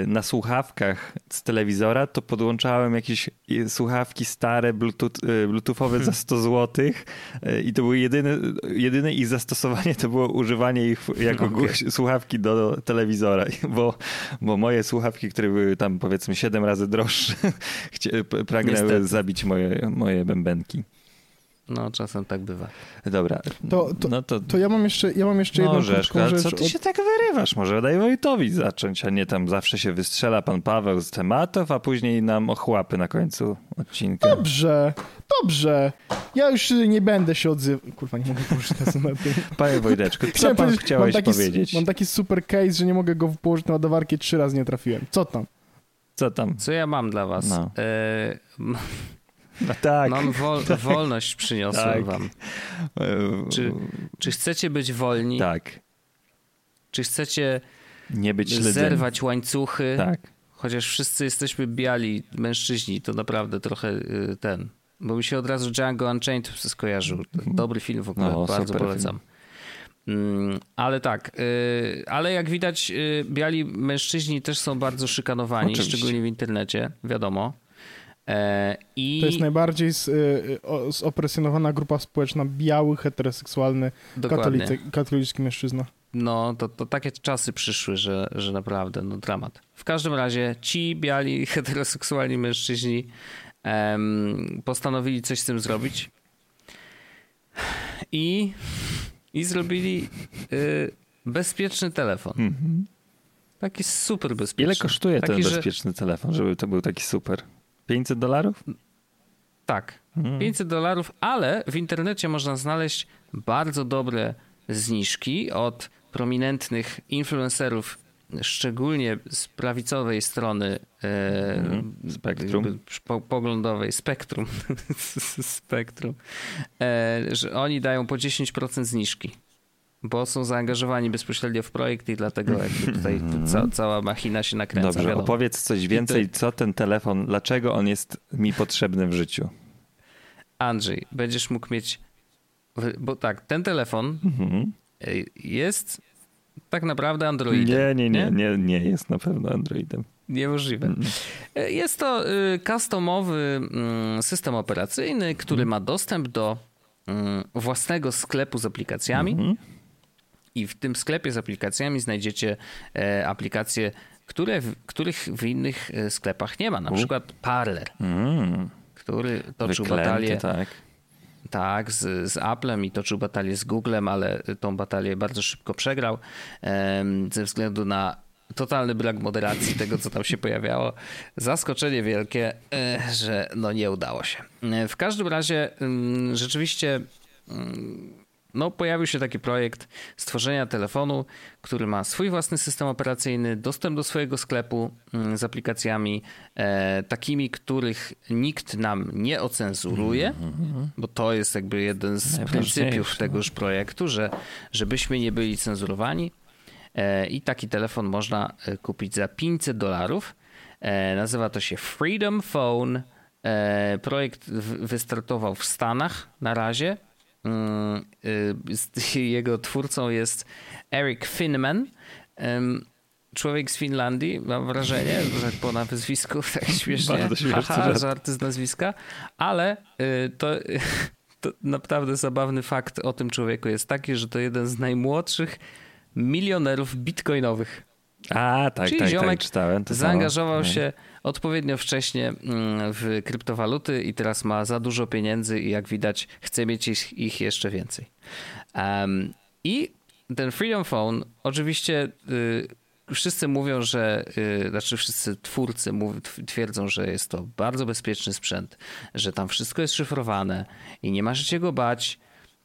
na słuchawkach z telewizora, to podłączałem jakieś y, słuchawki stare, bluetooth, y, bluetoothowe za 100 zł i to było jedyne, jedyne ich zastosowanie, to było używanie ich jako głoś- słuchawki do telewizora, [laughs] bo, bo moje słuchawki, które były tam powiedzmy 7 razy droższe, [laughs] pragnęły Niestety. zabić moje, moje bębenki. No, czasem tak bywa. Dobra, To- to- no to To ja mam jeszcze, ja mam jeszcze jedną no, ale rzecz. co ty od- się tak wyrywasz? Może daj Wojtowi zacząć, a nie tam zawsze się wystrzela pan Paweł z tematów, a później nam ochłapy na końcu odcinka. Dobrze, dobrze. Ja już nie będę się odzywał. Kurwa, nie mogę położyć na tym. Panie Wojteczku, co Chciałem pan powiedzieć, chciałeś mam taki, powiedzieć? Mam taki super case, że nie mogę go położyć na ładowarkę trzy razy nie trafiłem. Co tam? Co tam? Co ja mam dla was? No. E, No tak. mam wol, wolność przyniosłem Tak. wam. E, Czy- Czy chcecie być wolni? Tak. Czy chcecie Nie być śledzeni. zerwać łańcuchy? Tak. Chociaż wszyscy jesteśmy biali mężczyźni, to naprawdę trochę y, ten. Bo mi się od razu Django Unchained skojarzył. Dobry film w ogóle, No, bardzo polecam. Mm, ale tak, y, ale jak widać, y, biali mężczyźni też są bardzo szykanowani, Oczywiście. szczególnie w internecie, wiadomo. E, I To jest najbardziej z, y, o- zopresjonowana grupa społeczna, biały, heteroseksualny, katolicy, katolicki mężczyzna. no, to, to takie czasy przyszły, że, że naprawdę, no dramat. W każdym razie ci biali, [laughs] heteroseksualni mężczyźni em, postanowili coś z tym zrobić i, i zrobili y, bezpieczny telefon. Mhm. Taki super bezpieczny. Ile kosztuje taki, ten że- bezpieczny telefon, żeby to był taki super? 500 dolarów? Tak, Mhm. 500 dolarów, ale w internecie można znaleźć bardzo dobre zniżki od prominentnych influencerów, szczególnie z prawicowej strony e, Mhm. Spektrum. Po, poglądowej, spektrum, [laughs] spektrum, e, że oni dają po 10% zniżki. Bo są zaangażowani bezpośrednio w projekt i dlatego jakby tutaj ca, cała machina się nakręca. Dobrze, wiadomo. opowiedz coś więcej, co ten telefon, dlaczego on jest mi potrzebny w życiu. Andrzej, będziesz mógł mieć. Bo tak, ten telefon Mhm. y, jest tak naprawdę Androidem. Nie, nie, nie, nie, nie jest na pewno Androidem. Niemożliwe. Y, Jest to y, customowy mm, system operacyjny, który ma dostęp do mm, własnego sklepu z aplikacjami. Mhm. I w tym sklepie z aplikacjami znajdziecie e, aplikacje, które, w- których w innych e, sklepach nie ma. Na U. przykład Parler, Mm, który toczył wyklęty, batalię. tak. Tak, z, z Applem i toczył batalię z Googlem, ale tą batalię bardzo szybko przegrał ze względu na totalny brak moderacji tego, co tam się pojawiało. Zaskoczenie wielkie, e, że no nie udało się. W każdym razie mm, rzeczywiście mm, no, pojawił się taki projekt stworzenia telefonu, który ma swój własny system operacyjny, dostęp do swojego sklepu mm, z aplikacjami, e, takimi, których nikt nam nie ocenzuruje, bo to jest jakby jeden z pryncypiów no. tegoż projektu, że żebyśmy nie byli cenzurowani. E, I taki telefon można e, kupić za 500 dolarów. E, Nazywa to się Freedom Phone. E, Projekt wystartował w Stanach na razie. Mm, y, [laughs] Jego twórcą jest Eric Finman. Człowiek z Finlandii, mam wrażenie, [laughs] tak po nazwisku, [laughs] tak śmiesznie. Bardzo śmieszny Haha, żart. żarty z nazwiska, ale y, to, to naprawdę zabawny fakt o tym człowieku jest taki, że to jeden z najmłodszych milionerów bitcoinowych. A, tak, Czyli tak, ziomek tak, czytałem. To Zaangażował samo. się odpowiednio wcześnie mm, w kryptowaluty i teraz ma za dużo pieniędzy i jak widać chce mieć ich, ich jeszcze więcej. Em, I ten Freedom Phone oczywiście y, wszyscy mówią, że, y, znaczy wszyscy twórcy mów, tw- twierdzą, że jest to bardzo bezpieczny sprzęt, że tam wszystko jest szyfrowane i nie ma się czego bać.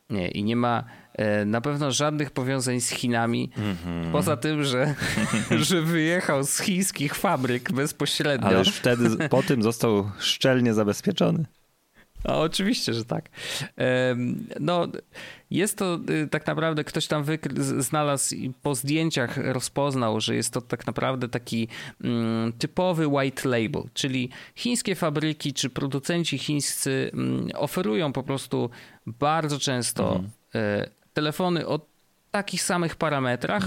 Nie, I nie ma e, na pewno żadnych powiązań z Chinami, Mhm. poza tym, że, [laughs] że wyjechał z chińskich fabryk bezpośrednio. Ale już wtedy po tym został szczelnie zabezpieczony. A oczywiście, że tak. No, jest to y, tak naprawdę, ktoś tam znalazł i po zdjęciach rozpoznał, że jest to tak naprawdę taki mm, typowy white label, czyli chińskie fabryki czy producenci chińscy mm, oferują po prostu bardzo często e, telefony o takich samych parametrach,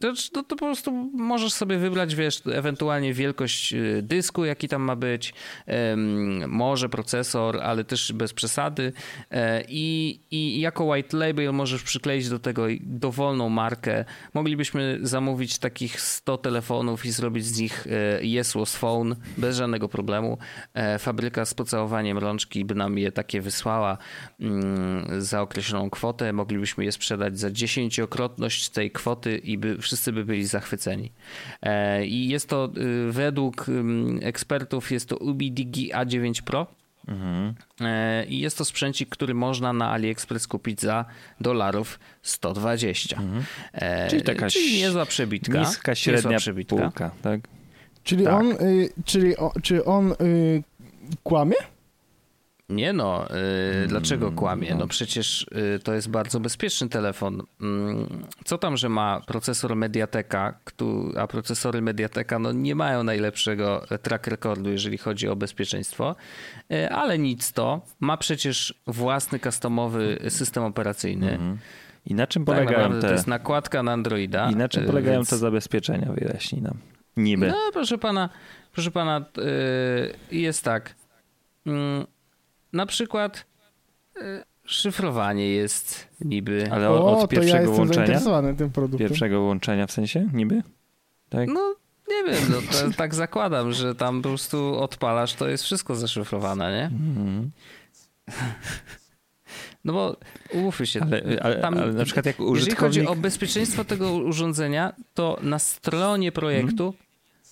to, to, to po prostu możesz sobie wybrać, wiesz, ewentualnie wielkość y, dysku, jaki tam ma być, em, może procesor, ale też bez przesady E, i, i jako white label możesz przykleić do tego dowolną markę. Moglibyśmy zamówić takich 100 telefonów i zrobić z nich e, Yeslos Phone bez żadnego problemu. E, Fabryka z pocałowaniem rączki by nam je takie wysłała mm, za określoną kwotę. Moglibyśmy je sprzedać za dziesięciokrotność tej kwoty i by, wszyscy by byli zachwyceni. E, I jest to y, według ekspertów jest to UBDG A9 Pro. E, I jest to sprzęcik, który można na AliExpress kupić za dolarów 120. E, Czyli taka czyli niezła przebitka. Niska, Niezła średnia przebitka. półka, tak? Czyli Tak. on, y, czyli o, czy on y, kłamie? Nie no, y, dlaczego Mm, kłamie? no. No przecież y, to jest bardzo bezpieczny telefon. Mm, Co tam, że ma procesor Mediateka, któ- a procesory Mediateka no, nie mają najlepszego track recordu, jeżeli chodzi o bezpieczeństwo, Y, ale nic to. Ma przecież własny customowy system operacyjny. I na czym Tak polegają to te, jest nakładka na Androida. i na czym y, polegają więc- te zabezpieczenia? Wyjaśnij nam. Niby. No, proszę pana, proszę pana, yy, jest tak. Mm, na przykład yy, szyfrowanie jest niby. Ale O, od ja pierwszego jestem łączenia? tym produktem. Pierwszego łączenia w sensie niby? Tak? No nie wiem, no, to, [laughs] tak zakładam, że tam po prostu odpalasz, to jest wszystko zaszyfrowane, nie? Mhm. [laughs] No bo umówmy się, Ale, ale, tam, ale na przykład jak jeżeli użytkownik... chodzi o bezpieczeństwo tego urządzenia, to na stronie projektu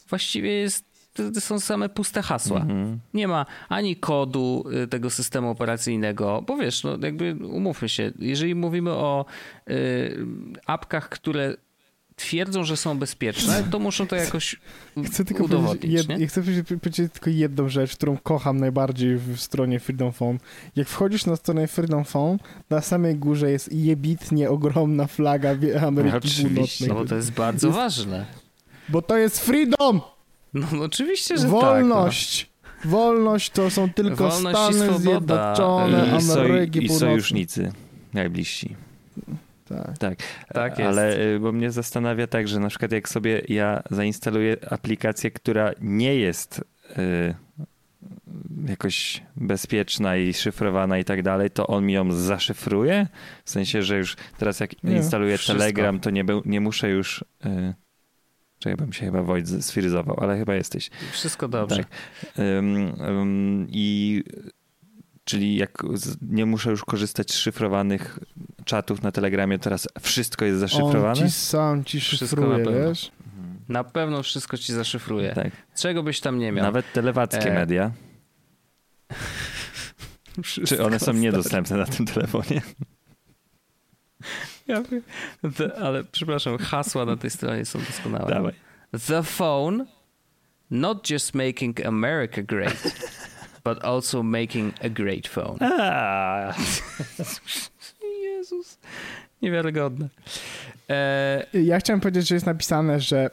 właściwie jest, to, są same puste hasła. Mhm. Nie ma ani kodu y, tego systemu operacyjnego, bo wiesz, no jakby umówmy się, jeżeli mówimy o y, apkach, które twierdzą, że są bezpieczne, to muszą to jakoś [laughs] Chcę tylko powiedzieć, udowodnić, jed, nie? ja chcę powiedzieć, tylko jedną rzecz, którą kocham najbardziej w stronie Freedom Phone. Jak wchodzisz na stronę Freedom Phone, na samej górze jest jebitnie ogromna flaga Ameryki Północnej. No bo to jest bardzo Jest- ważne. Bo to jest freedom! No, no oczywiście, że Wolność! Wolność to są tylko Wolność Stany. Zjednoczone, I, Ameryki I Północnej. sojusznicy najbliżsi. Tak. Tak, Tak jest. ale y, bo mnie zastanawia tak, że na przykład jak sobie ja zainstaluję aplikację, która nie jest y, jakoś bezpieczna i szyfrowana i tak dalej, to on mi ją zaszyfruje? W sensie, że już teraz jak Nie, instaluję wszystko. Telegram, to nie, nie muszę już... Y, Czekaj, bym się chyba Wojt sfryzował, ale chyba jesteś. Wszystko dobrze. Tak. Ym, ym, I czyli jak z- nie muszę już korzystać z szyfrowanych czatów na Telegramie, teraz wszystko jest On zaszyfrowane? ci sam ci Wszystko szyfruje, na pewno. wiesz? Na pewno wszystko ci zaszyfruje. Tak. Czego byś tam nie miał? Nawet telewackie E, media. Wszystko [laughs] Czy one są stary. niedostępne na tym telefonie? Ja. Te- Ale przepraszam, hasła na tej stronie są doskonałe. Dawaj. The phone, not just making America great, but also making a great phone. A, [laughs] Jezus. Niewiarygodne. E, Ja chciałem powiedzieć, że jest napisane, że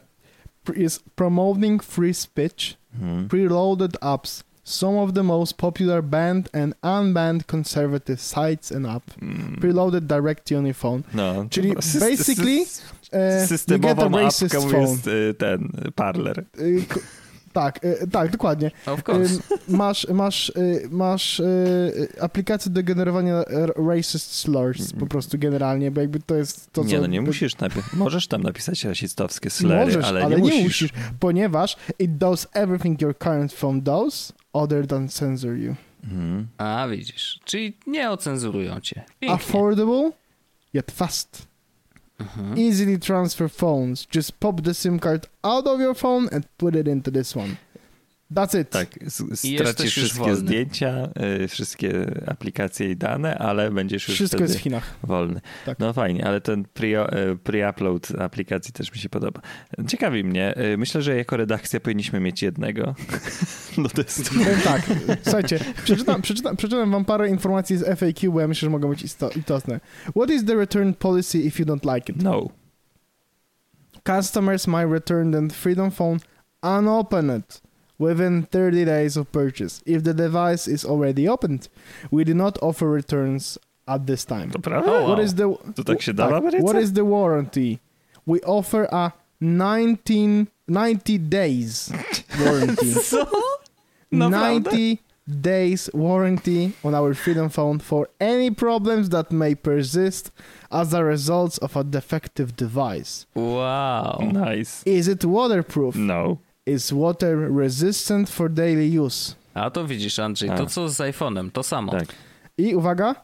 jest promoting free speech, hmm. preloaded apps, some of the most popular banned and unbanned conservative sites and apps, Mm. preloaded direct to your phone. No, Czyli [laughs] sy- basically, sy- E, you get a phone. jest y, ten Parler. Y, k- tak, y, tak, dokładnie. of course. masz masz, masz aplikację do generowania racist slurs po prostu generalnie, bo jakby to jest to, co... nie, no nie musisz najpierw. Możesz tam napisać rasistowskie slery, Możesz, ale, nie, musisz. ponieważ it does everything your current phone does other than censor you. Mhm. A, widzisz. Czyli nie ocenzurują cię. Pięknie. Affordable, yet fast. Mhm. Easily transfer phones. Just pop the SIM card out of your phone and put it into this one. That's it. Tak, stracisz wszystkie wolny. zdjęcia, y, wszystkie aplikacje i dane, ale będziesz już Wszystko wtedy jest w Chinach. wolny. Tak. No fajnie, ale ten pre- y, pre-upload aplikacji też mi się podoba. Ciekawi mnie, y, myślę, że jako redakcja powinniśmy mieć jednego [laughs] do testu. Powiem tak, słuchajcie, przeczytam, przeczytam, przeczytam wam parę informacji z FAQ, bo ja myślę, że mogą być isto- istotne. What is the return policy if you don't like it? No. Customers might return the Freedom Phone unopened within 30 days of purchase if the device is already opened. We do not offer returns at this time. To prawda? Wow. What is the To tak się da w Ameryce? What is the warranty? We offer a 19 90 days [laughs] warranty. [laughs] Co? Naprawdę? 90 days warranty on our Freedom Phone for any problems that may persist as a result of a defective device. Wow. Nice. Is it waterproof? No. Is water resistant for daily use? A to widzisz, Andrzej, A. to co z iPhone'em, to samo. Tak. I uwaga,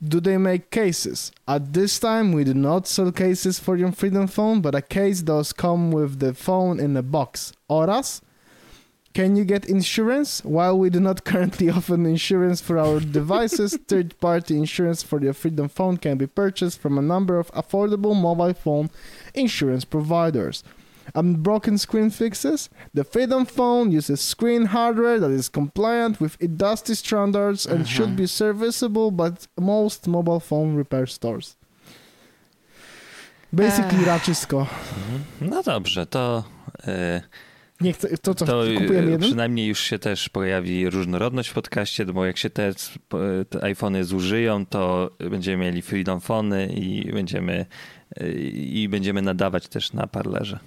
do they make cases? At this time, we do not sell cases for your Freedom Phone, but a case does come with the phone in a box. Oraz, can you get insurance? While we do not currently [laughs] offer insurance for our devices, [laughs] third-party insurance for your Freedom Phone can be purchased from a number of affordable mobile phone insurance providers. Unbroken screen fixes. The Freedom Phone uses screen hardware that is compliant with industry standards and should be serviceable by most mobile phone repair stores. Basically, raczysko. No dobrze, to, e, Nie chcę, to co, to kupujemy e, jeden? przynajmniej już się też pojawi różnorodność w podcaście, bo jak się te, te iPhony zużyją, to będziemy mieli Freedom Phony i będziemy, e, i będziemy nadawać też na Parlerze.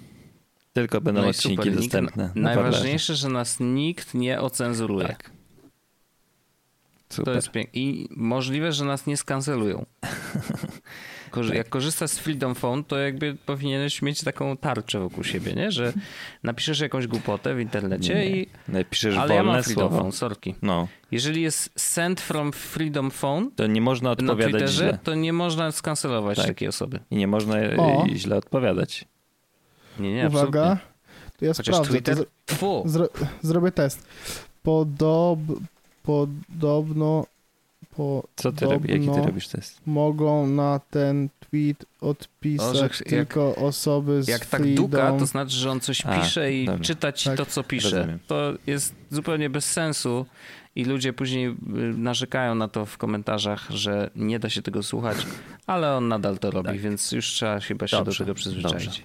Tylko będą No odcinki super. Nikt- dostępne na Najważniejsze, że nas nikt nie ocenzuruje. Tak. Super. To jest piękne. I możliwe, że nas nie skancelują. [laughs] Korzy- Tak. Jak korzystasz z Freedom Phone, to jakby powinieneś mieć taką tarczę wokół siebie, nie? Że napiszesz jakąś głupotę w internecie i... Napiszesz Ale ja mam Freedom słowo. Phone, sorki. No, Jeżeli jest send from Freedom Phone to nie można na odpowiadać Twitterze, źle. to nie można skancelować Tak. takiej osoby. I nie można O. źle odpowiadać. Nie, nie, Uwaga, absolutnie. to ja Chociaż sprawdzę. Twitter... Zro, zro, zrobię test. Podob, podobno Co ty robisz? Jaki ty Podobno- robisz test? mogą na ten tweet odpisać O, że jak- tylko osoby z Jak tak Freedom. duka, to znaczy, że on coś A, pisze i dobra. czyta ci Tak. to, co pisze. Rozumiem. To jest zupełnie bez sensu i ludzie później y, narzekają na to w komentarzach, że nie da się tego słuchać, ale on nadal to robi, Tak. więc już trzeba chyba się Dobrze, do tego przyzwyczaić. dobrze.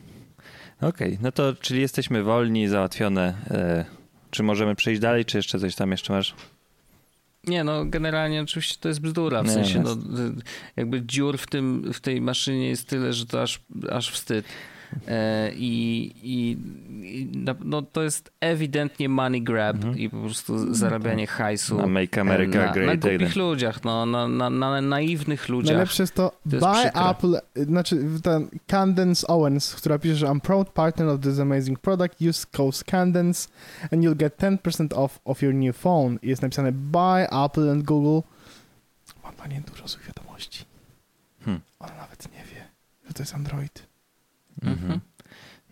Okej, no to czyli jesteśmy wolni, załatwione. E, czy możemy przejść dalej, czy jeszcze coś tam jeszcze masz? Nie, no generalnie oczywiście to jest bzdura, w Nie, sensie no, y, jakby dziur w, tym, w tej maszynie jest tyle, że to aż, aż wstyd. E, I, i, i na- no, to jest ewidentnie money grab i po prostu zarabianie hajsu. Na Make America na, na Great głupich Again. ludziach, no, na, na, na naiwnych ludziach. Najlepsze jest to, To jest by przykre. Apple, znaczy ten Candence Owens, która pisze, że I'm proud partner of this amazing product, use code Candence and you'll get 10% off of your new phone. I Jest napisane by Apple and Google. Mam dla niej dużo złych wiadomości. Hmm. Ona nawet nie wie, że to jest Android. Mhm.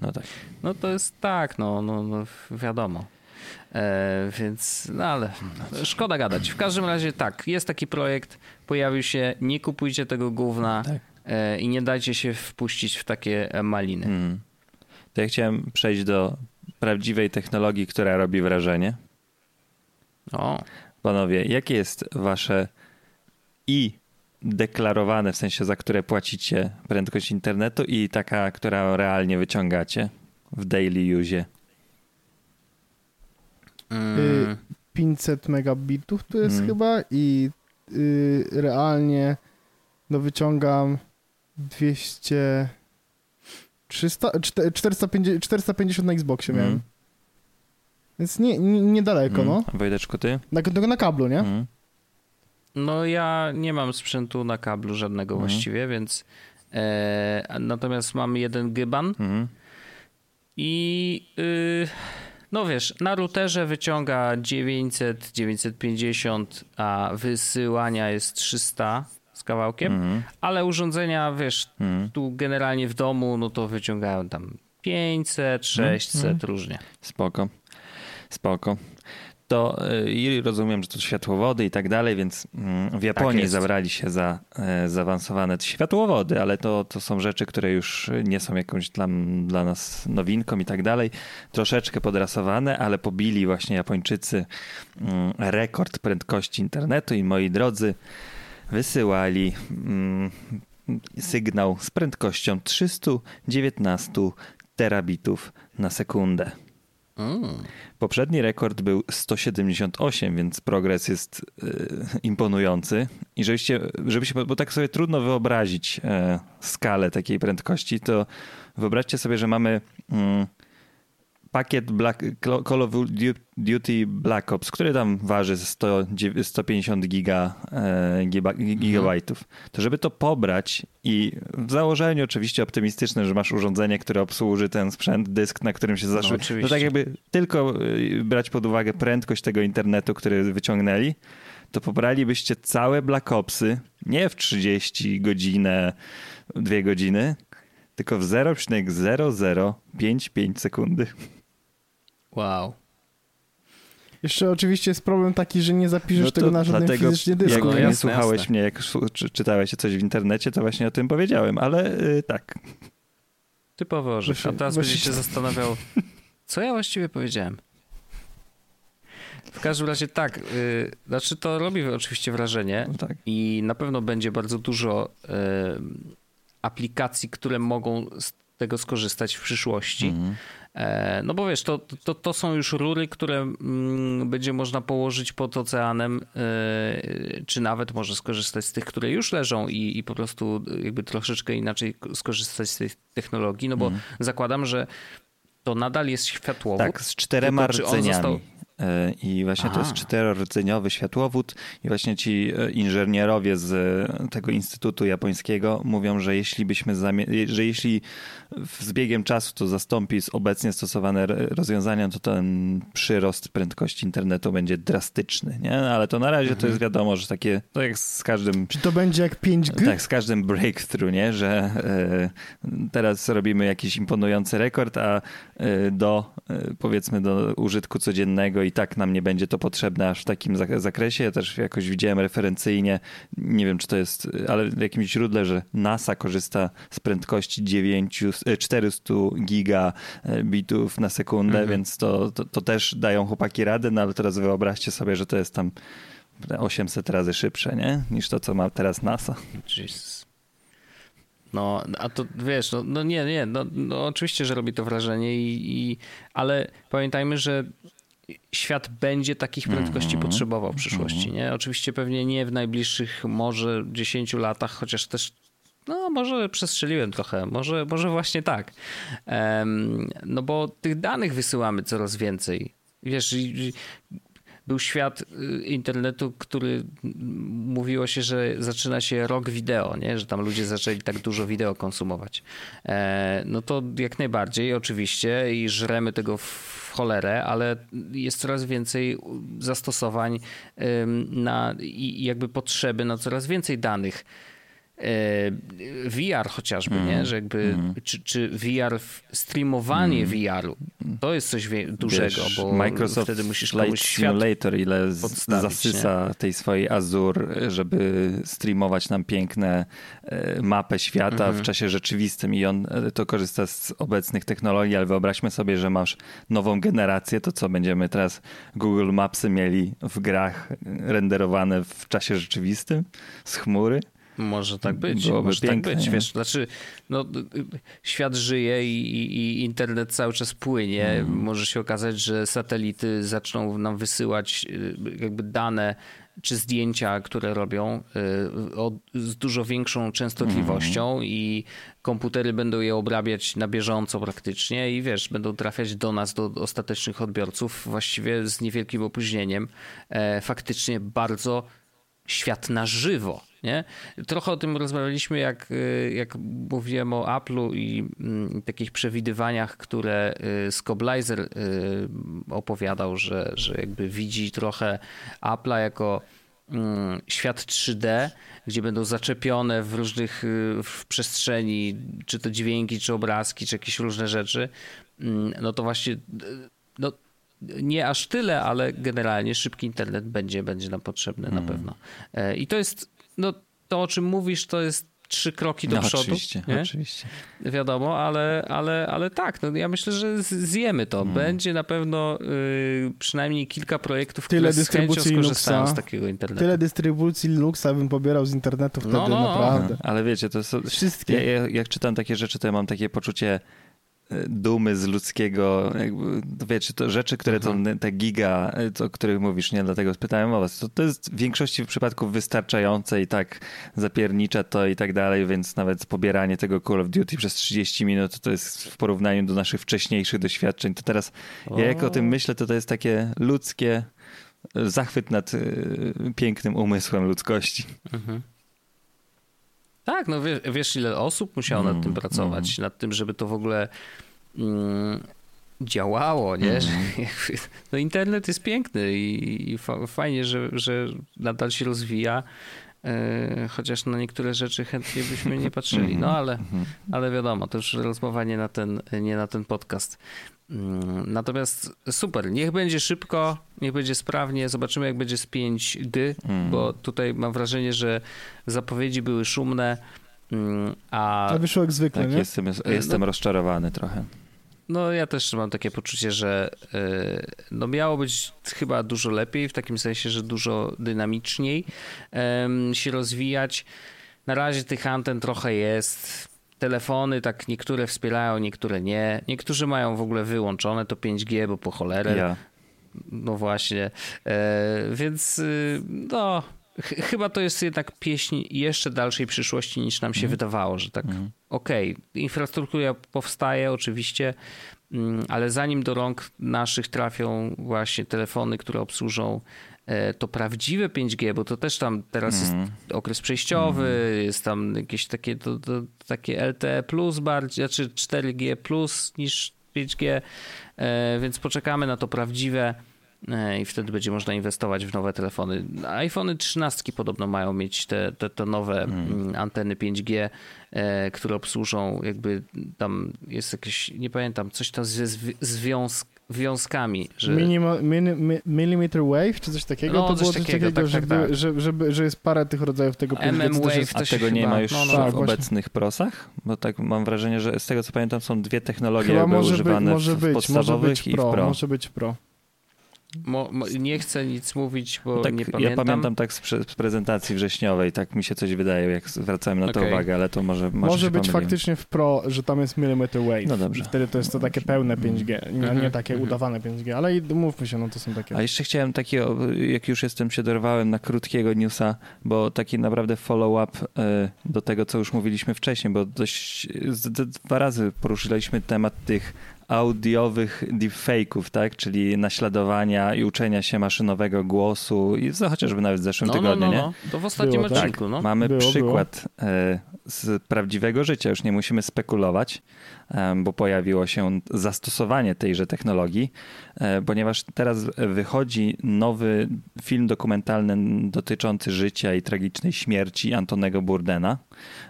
No tak. No to jest tak, no, no, no wiadomo. E, więc, no ale szkoda gadać. W każdym razie tak, jest taki projekt, pojawił się, nie kupujcie tego gówna Tak. e, i nie dajcie się wpuścić w takie e, maliny. Mhm. To ja chciałem przejść do prawdziwej technologii, która robi wrażenie. O, Panowie, jakie jest wasze i deklarowane, w sensie za które płacicie prędkość internetu i taka, która realnie wyciągacie w daily use? mm, 500 megabitów to jest Mhm. chyba i y, realnie no wyciągam 200 300, czte- 450, 450 na Xboxie miałem. Mhm. Więc nie, nie, niedaleko, no. Mhm. Wojteczku, ty? Na, na kablu, nie? Mhm. No ja nie mam sprzętu na kablu żadnego Mhm. właściwie, więc e, natomiast mam jeden gyban Mhm. i y, no wiesz, na routerze wyciąga 900, 950, a wysyłania jest 300 z kawałkiem, Mhm. ale urządzenia, wiesz, Mhm. tu generalnie w domu, no to wyciągają tam 500, 600, Mhm. różnie. Spoko. Spoko. To y, i rozumiem, że to światłowody i tak dalej, więc mm, w Japonii jest. zabrali się za e, zaawansowane światłowody, ale to, to są rzeczy, które już nie są jakąś dla, dla nas nowinką i tak dalej. Troszeczkę podrasowane, ale pobili właśnie Japończycy mm, rekord prędkości internetu i moi drodzy, wysyłali mm, sygnał z prędkością 319 terabitów na sekundę. Mm. Poprzedni rekord był 178, więc progres jest y, imponujący. I żebyście, żeby się, bo tak sobie trudno wyobrazić e, skalę takiej prędkości, to wyobraźcie sobie, że mamy mm, pakiet Black, Call of Duty Black Ops, który tam waży 100, 150 giga, e, giga, gigabajtów. To żeby to pobrać i w założeniu oczywiście optymistyczne, że masz urządzenie, które obsłuży ten sprzęt, dysk, na którym się zaszły. No, oczywiście. tak jakby tylko y, brać pod uwagę prędkość tego internetu, który wyciągnęli, to pobralibyście całe Black Opsy nie w 30 godzinę, 2 godziny, tylko w 0,0055 sekundy. Wow. Jeszcze oczywiście jest problem taki, że nie zapiszesz No tego na żadnym dlatego, fizycznie dysku. Jak No nie jasne, słuchałeś jasne. mnie, jak czy, czytałeś coś w internecie, to właśnie o tym powiedziałem, ale y, tak. Typowy orzech. A teraz właśnie- będzie się zastanawiał, co ja właściwie powiedziałem. W każdym razie tak, y, znaczy to robi oczywiście wrażenie No tak. i na pewno będzie bardzo dużo y, aplikacji, które mogą tego skorzystać w przyszłości. E, No bo wiesz, to, to, to są już rury, które mm, będzie można położyć pod oceanem, e, czy nawet może skorzystać z tych, które już leżą i, i po prostu jakby troszeczkę inaczej skorzystać z tej technologii, no bo zakładam, że to nadal jest światłowód. Tak, z czterema tylko rdzeniami. został- I właśnie Aha. to jest czterordzeniowy światłowód i właśnie ci e, inżynierowie z e, tego Instytutu Japońskiego mówią, że jeśli byśmy, że jeśli z biegiem czasu to zastąpi z obecnie stosowane rozwiązania, to ten przyrost prędkości internetu będzie drastyczny, nie? No, Ale to na razie to jest wiadomo, że takie, to jak z każdym Czy to będzie jak 5G? tak, z każdym breakthrough, nie? że e, teraz robimy jakiś imponujący rekord, a e, do e, powiedzmy do użytku codziennego i tak nam nie będzie to potrzebne aż w takim zak- zakresie. Ja też jakoś widziałem referencyjnie, nie wiem czy to jest, ale w jakimś źródle, że NASA korzysta z prędkości 9, e, 400 gigabitów na sekundę, więc to, to, to też dają chłopaki radę, no ale teraz wyobraźcie sobie, że to jest tam 800 razy szybsze, nie? Niż to, co ma teraz NASA. Jesus. No, a to wiesz, no, no nie, nie, no, no oczywiście, że robi to wrażenie, i, i, ale pamiętajmy, że świat będzie takich prędkości Mhm. potrzebował w przyszłości, nie? Oczywiście pewnie nie w najbliższych może 10 latach, chociaż też no może przestrzeliłem trochę, może, może właśnie tak. Em, no bo tych danych wysyłamy coraz więcej. Wiesz, był świat y, internetu, który mówiło się, że zaczyna się rok wideo, nie? że tam ludzie zaczęli tak dużo wideo konsumować. E, no to jak najbardziej, oczywiście, i żremy tego w cholerę, ale jest coraz więcej zastosowań na, i jakby potrzeby na coraz więcej danych. E, VR chociażby, Mhm. nie? Że jakby, czy, czy VR, streamowanie VR-u, to jest coś dużego, Wiesz, bo Microsoft wtedy musisz komuś świat Simulator, ile zasysa tej swojej Azure, żeby streamować nam piękne e, mapę świata Mhm. w czasie rzeczywistym i on e, to korzysta z obecnych technologii, ale wyobraźmy sobie, że masz nową generację, to co będziemy teraz Google Mapsy mieli w grach renderowane w czasie rzeczywistym z chmury? Może tak być, Byłoby może tak piękne, być. nie? Wiesz, znaczy, no, y, y, świat żyje i, i, internet cały czas płynie. Mhm. Może się okazać, że satelity zaczną nam wysyłać y, jakby dane czy zdjęcia, które robią z dużo większą częstotliwością Mhm. i komputery będą je obrabiać na bieżąco praktycznie i wiesz, będą trafiać do nas, do ostatecznych odbiorców właściwie z niewielkim opóźnieniem. E, faktycznie bardzo świat na żywo. Nie? Trochę o tym rozmawialiśmy, jak, y, jak mówiłem o Apple'u i mm, takich przewidywaniach, które y, Scoblizer y, opowiadał, że, że jakby widzi trochę Apple'a jako mm, świat 3D, gdzie będą zaczepione w różnych w przestrzeni, czy to dźwięki, czy obrazki, czy jakieś różne rzeczy, Mm, no to właśnie no, nie aż tyle, ale generalnie szybki internet będzie, będzie nam potrzebny na pewno. E, I to jest, no to o czym mówisz, to jest trzy kroki do No, przodu. oczywiście, nie? oczywiście. Wiadomo, ale, ale, ale tak, no ja myślę, że z- zjemy to. Hmm. Będzie na pewno y, przynajmniej kilka projektów, Tyle które z chęcią dystrybucji skorzystają Linuxa. z takiego internetu. Tyle dystrybucji Linuxa bym pobierał z internetu wtedy, No, no. naprawdę. Ale wiecie, to są, Wszystkie. Ja, ja, jak czytam takie rzeczy, to ja mam takie poczucie dumy z ludzkiego, jakby, to wiecie, to rzeczy, które to, te giga, o których mówisz, nie, dlatego spytałem o was, to, to jest w większości przypadków wystarczające i tak zapiernicza to i tak dalej, więc nawet pobieranie tego Call of Duty przez 30 minut to jest w porównaniu do naszych wcześniejszych doświadczeń, to teraz ja jak o tym myślę, to to jest takie ludzkie zachwyt nad e, pięknym umysłem ludzkości. Mhm. Tak, no wiesz, wiesz ile osób musiało nad Mm, tym pracować, nad tym, żeby to w ogóle mm, działało, nie? Mm. Że no internet jest piękny i, i fa- fajnie, że, że nadal się rozwija, e, chociaż na niektóre rzeczy chętnie byśmy nie patrzyli, no ale, Mhm. ale wiadomo, to już rozmowa nie na ten, nie na ten podcast. Mm, Natomiast super, niech będzie szybko, niech będzie sprawnie, zobaczymy jak będzie z 5G, Mm. bo tutaj mam wrażenie, że zapowiedzi były szumne, mm, a A wyszło jak zwykle, Tak, nie? jestem, no- jestem rozczarowany trochę. no ja też mam takie poczucie, że y, no miało być chyba dużo lepiej, w takim sensie, że dużo dynamiczniej się rozwijać. Na razie tych anten trochę jest. Telefony tak niektóre wspierają, niektóre nie. Niektórzy mają w ogóle wyłączone to 5G, bo po cholerę. Ja. No właśnie. E, więc y, no, ch- chyba to jest jednak pieśń jeszcze dalszej przyszłości niż nam się Mhm. wydawało, że tak okej, infrastruktura powstaje oczywiście, mm, ale zanim do rąk naszych trafią właśnie telefony, które obsłużą to prawdziwe 5G, bo to też tam teraz Mhm. jest okres przejściowy, jest tam jakieś takie, to, to, takie LTE plus bardziej, znaczy 4G plus niż 5G, e, więc poczekamy na to prawdziwe e, i wtedy będzie można inwestować w nowe telefony. iPhony 13 podobno mają mieć te, te, te nowe mm, anteny 5G, e, które obsłużą jakby tam jest jakieś, nie pamiętam, coś tam ze zwi- związ, związkami, że... Minima, mini, mi, millimeter wave, czy coś takiego? No, to coś było coś takiego, takiego, tak, że, tak, tak. Że, żeby, że jest parę tych rodzajów tego 5G, MM też Wave A tego nie chyba- ma już no, no, w tak, właśnie. obecnych prosach? Bo tak mam wrażenie, że z tego co pamiętam są dwie technologie Chyba jakby może, być, używane może w być, może podstawowych być i w pro, pro. może być pro. Mo, mo, nie chcę nic mówić, bo No tak, nie Ja pamiętam. pamiętam tak z, z prezentacji wrześniowej, tak mi się coś wydaje, jak zwracałem na to Okej. uwagę, ale to może Może, Może się być pomyliłem. faktycznie w pro, że tam jest millimeter wave. No dobrze. I wtedy to jest to takie pełne 5G, nie, nie Mhm, takie mhm. udawane 5G, ale i mówmy się, no to są takie... A jeszcze chciałem takiego, jak już jestem, się dorwałem na krótkiego newsa, bo taki naprawdę follow-up e, do tego, co już mówiliśmy wcześniej, bo dość dwa razy poruszyliśmy temat tych audiowych deepfake'ów, tak? Czyli naśladowania i uczenia się maszynowego głosu i co chociażby nawet w zeszłym no, no, tygodniu, no, nie? no. To w ostatnim Było, tak. odcinku, no. Mamy Było, przykład e, z prawdziwego życia, już nie musimy spekulować, bo pojawiło się zastosowanie tejże technologii, e, ponieważ teraz wychodzi nowy film dokumentalny dotyczący życia i tragicznej śmierci Antonego Burdena,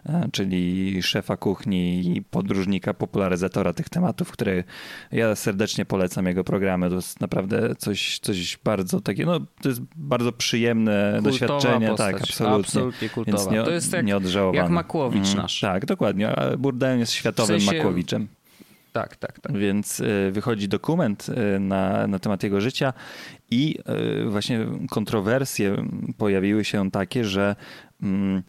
e, czyli szefa kuchni i podróżnika, popularyzatora tych tematów, który ja serdecznie polecam jego programy. To jest naprawdę coś, coś bardzo takiego, no to jest bardzo przyjemne Kultowa doświadczenie, postać. tak, absolutnie. Absolutnie kultowa. nie, to jest jak, jak Makłowicz Mhm. nasz. Tak, dokładnie. A Burden jest światowym W sensie- Makłowiczem. tak, tak, tak. Więc y, wychodzi dokument y, na, na temat jego życia i y, właśnie kontrowersje pojawiły się takie, że mm,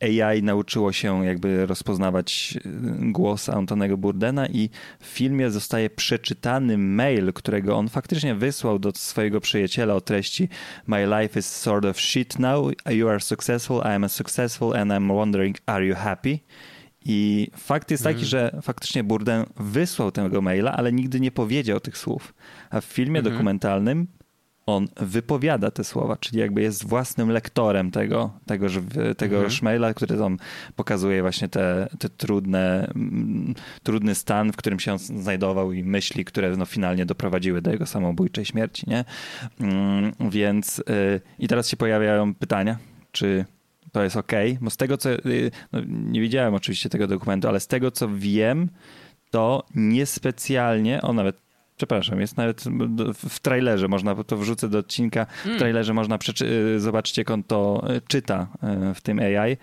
AI nauczyło się jakby rozpoznawać y, głos Antonego Burdena i w filmie zostaje przeczytany mail, którego on faktycznie wysłał do swojego przyjaciela o treści My life is sort of shit now, you are successful, I am successful and I'm wondering are you happy? I fakt jest taki, że faktycznie Burden wysłał tego maila, ale nigdy nie powiedział tych słów. A w filmie Mhm. dokumentalnym on wypowiada te słowa, czyli jakby jest własnym lektorem tego, tego, tego Mhm. szmaila, który tam pokazuje właśnie te, te trudne, mm, trudny stan, w którym się on znajdował i myśli, które no finalnie doprowadziły do jego samobójczej śmierci, nie? Mm, Więc y, i teraz się pojawiają pytania, czy to jest ok, bo z tego co, y, no, nie widziałem oczywiście tego dokumentu, ale z tego co wiem, to niespecjalnie, o nawet Przepraszam, jest nawet w trailerze, można to wrzucę do odcinka. W trailerze można przeczy- y, zobaczyć, jak on to y, czyta y, w tym AI.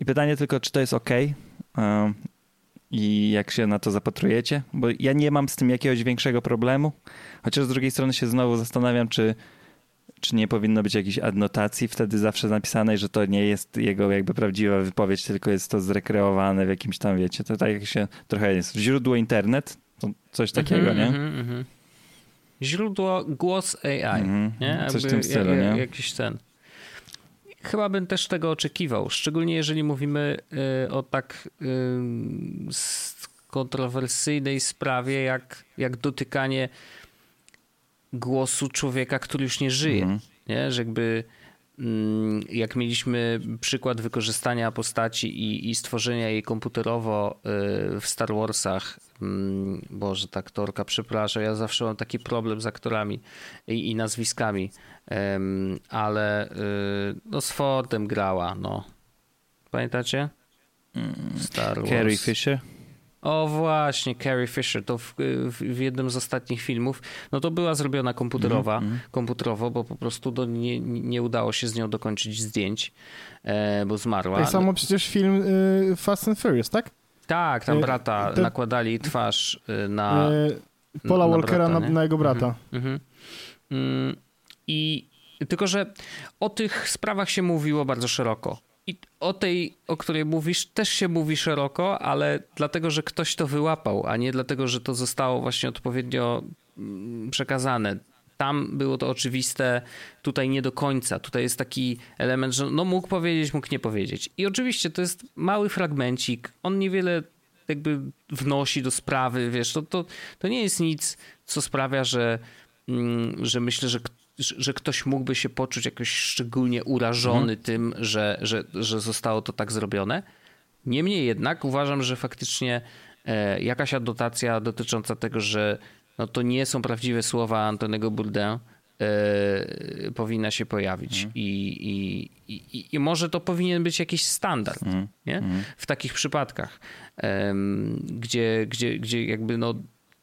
I pytanie tylko, czy to jest ok? I jak się na to zapatrujecie? Bo ja nie mam z tym jakiegoś większego problemu. Chociaż z drugiej strony się znowu zastanawiam, czy, czy nie powinno być jakiejś adnotacji wtedy zawsze napisanej, że to nie jest jego jakby prawdziwa wypowiedź, tylko jest to zrekreowane w jakimś tam, wiecie, to tak jak się trochę jest. Źródło internet, to coś takiego, Mhm, nie? mhm, mhm. Źródło głos AI. Mhm. Nie? Coś w tym stylu, ja- ja- nie? Jakiś ten. Chyba bym też tego oczekiwał, szczególnie jeżeli mówimy y, o tak y, kontrowersyjnej sprawie, jak, jak dotykanie głosu człowieka, który już nie żyje. Mhm. Nie? Że jakby mm, jak mieliśmy przykład wykorzystania postaci i, i stworzenia jej komputerowo y, w Star Warsach, mm, Boże, ta aktorka, przepraszam, ja zawsze mam taki problem z aktorami i, i nazwiskami, ale y, no z Fordem grała, no. Pamiętacie? Star Wars. Carrie Fisher? O właśnie, Carrie Fisher, to w, w, w jednym z ostatnich filmów, no to była zrobiona komputerowa, Mhm, komputerowo, bo po prostu do, nie, nie udało się z nią dokończyć zdjęć, e, bo zmarła. Tak samo przecież film y, Fast and Furious, tak? Tak, tam E, brata to- nakładali twarz y, na... Y, Paula na Walkera brata, na, na jego brata. Mhm. Mm, I tylko, że o tych sprawach się mówiło bardzo szeroko. I o tej, o której mówisz, też się mówi szeroko, ale dlatego, że ktoś to wyłapał, a nie dlatego, że to zostało właśnie odpowiednio mm, przekazane tam było to oczywiste, tutaj nie do końca. Tutaj jest taki element, że no mógł powiedzieć, mógł nie powiedzieć. I oczywiście to jest mały fragmencik, on niewiele jakby wnosi do sprawy, wiesz, to, to, to nie jest nic, co sprawia, że, mm, że myślę, że że ktoś mógłby się poczuć jakoś szczególnie urażony mhm. tym, że, że, że zostało to tak zrobione. Niemniej jednak uważam, że faktycznie e, jakaś adnotacja dotycząca tego, że no to nie są prawdziwe słowa Antonego Bourdain, e, powinna się pojawić. Mm. I, i, i, I, może to powinien być jakiś standard mm. Nie? Mm. w takich przypadkach, e, gdzie, gdzie, gdzie jakby no,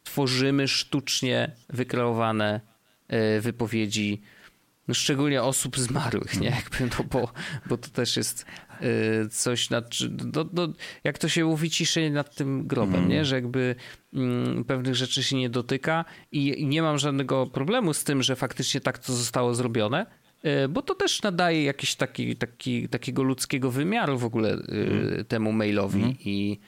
tworzymy sztucznie wykreowane e, wypowiedzi no szczególnie osób zmarłych, nie? Jakby, no bo, bo to też jest y, coś, nad, no, no, jak to się mówi, ciszej nad tym grobem, mm. nie? Że jakby mm, pewnych rzeczy się nie dotyka i, nie mam żadnego problemu z tym, że faktycznie tak to zostało zrobione, y, bo to też nadaje jakiś taki, taki, takiego ludzkiego wymiaru w ogóle mm. temu mailowi mm. i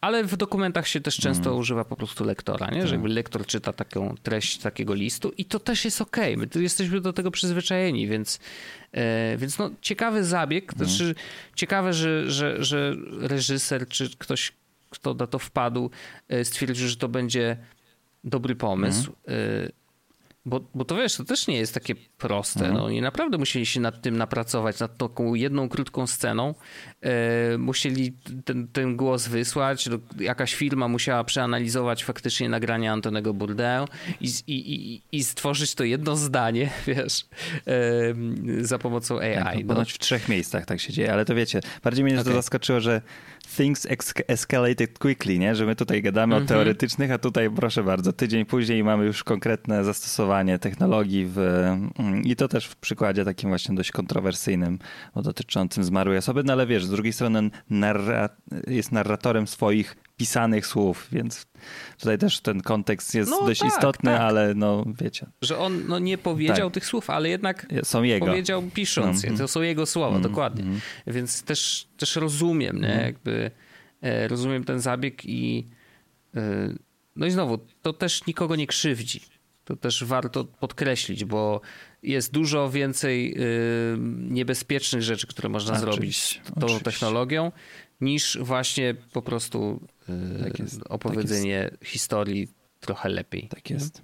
ale w dokumentach się też często mm. używa po prostu lektora, nie? że tak. jakby lektor czyta taką treść takiego listu i to też jest ok. My tu jesteśmy do tego przyzwyczajeni, więc, e, więc no, ciekawy zabieg. Mm. Znaczy, ciekawe, że, że, że reżyser czy ktoś, kto na to wpadł, e, stwierdził, że to będzie dobry pomysł. Mm. Bo, bo to wiesz, to też nie jest takie proste. Mhm. No, oni naprawdę musieli się nad tym napracować, nad taką jedną krótką sceną. E, musieli ten, ten, głos wysłać. Jakaś firma musiała przeanalizować faktycznie nagranie Antonego Bourdain i, i, i, i stworzyć to jedno zdanie, [laughs] wiesz, e, za pomocą AI. Tak, no. Ponoć w trzech miejscach tak się dzieje, ale to wiecie, bardziej mnie okay. to zaskoczyło, że things escalated quickly, nie? Że my tutaj gadamy -hmm. o mhm. teoretycznych, a tutaj proszę bardzo, tydzień później mamy już konkretne zastosowanie technologii w, mm, i to też w przykładzie takim właśnie dość kontrowersyjnym, dotyczącym zmarłej osoby, no ale wiesz, z drugiej strony narra jest narratorem swoich pisanych słów, więc tutaj też ten kontekst jest no, dość tak, istotny, tak. ale no wiecie. Że on no, nie powiedział tak. tych słów, ale jednak są jego. powiedział pisząc je. To są jego słowa, mm, dokładnie. Mm. Więc też, też rozumiem, nie? Mm. Jakby e, rozumiem ten zabieg i e, no i znowu, to też nikogo nie krzywdzi. To też warto podkreślić, bo jest dużo więcej y, niebezpiecznych rzeczy, które można zrobić tą oczywiście. technologią, niż właśnie po prostu y, tak jest, opowiedzenie tak historii trochę lepiej. Tak jest.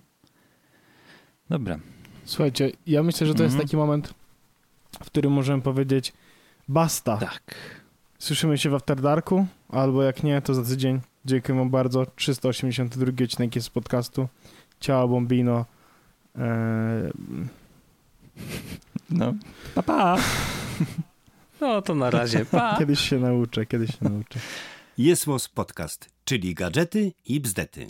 Dobra. Słuchajcie, ja myślę, że to jest mhm. taki moment, w którym możemy powiedzieć basta. Tak. Słyszymy się w After Darku, albo jak nie, to za tydzień. Dziękuję wam bardzo. 382 odcinek jest z podcastu. Ciao Bombino. Eee... No, pa, pa. No to na razie, pa. Kiedyś się nauczę, kiedyś się nauczę. Jest Podcast, czyli gadżety i bzdety.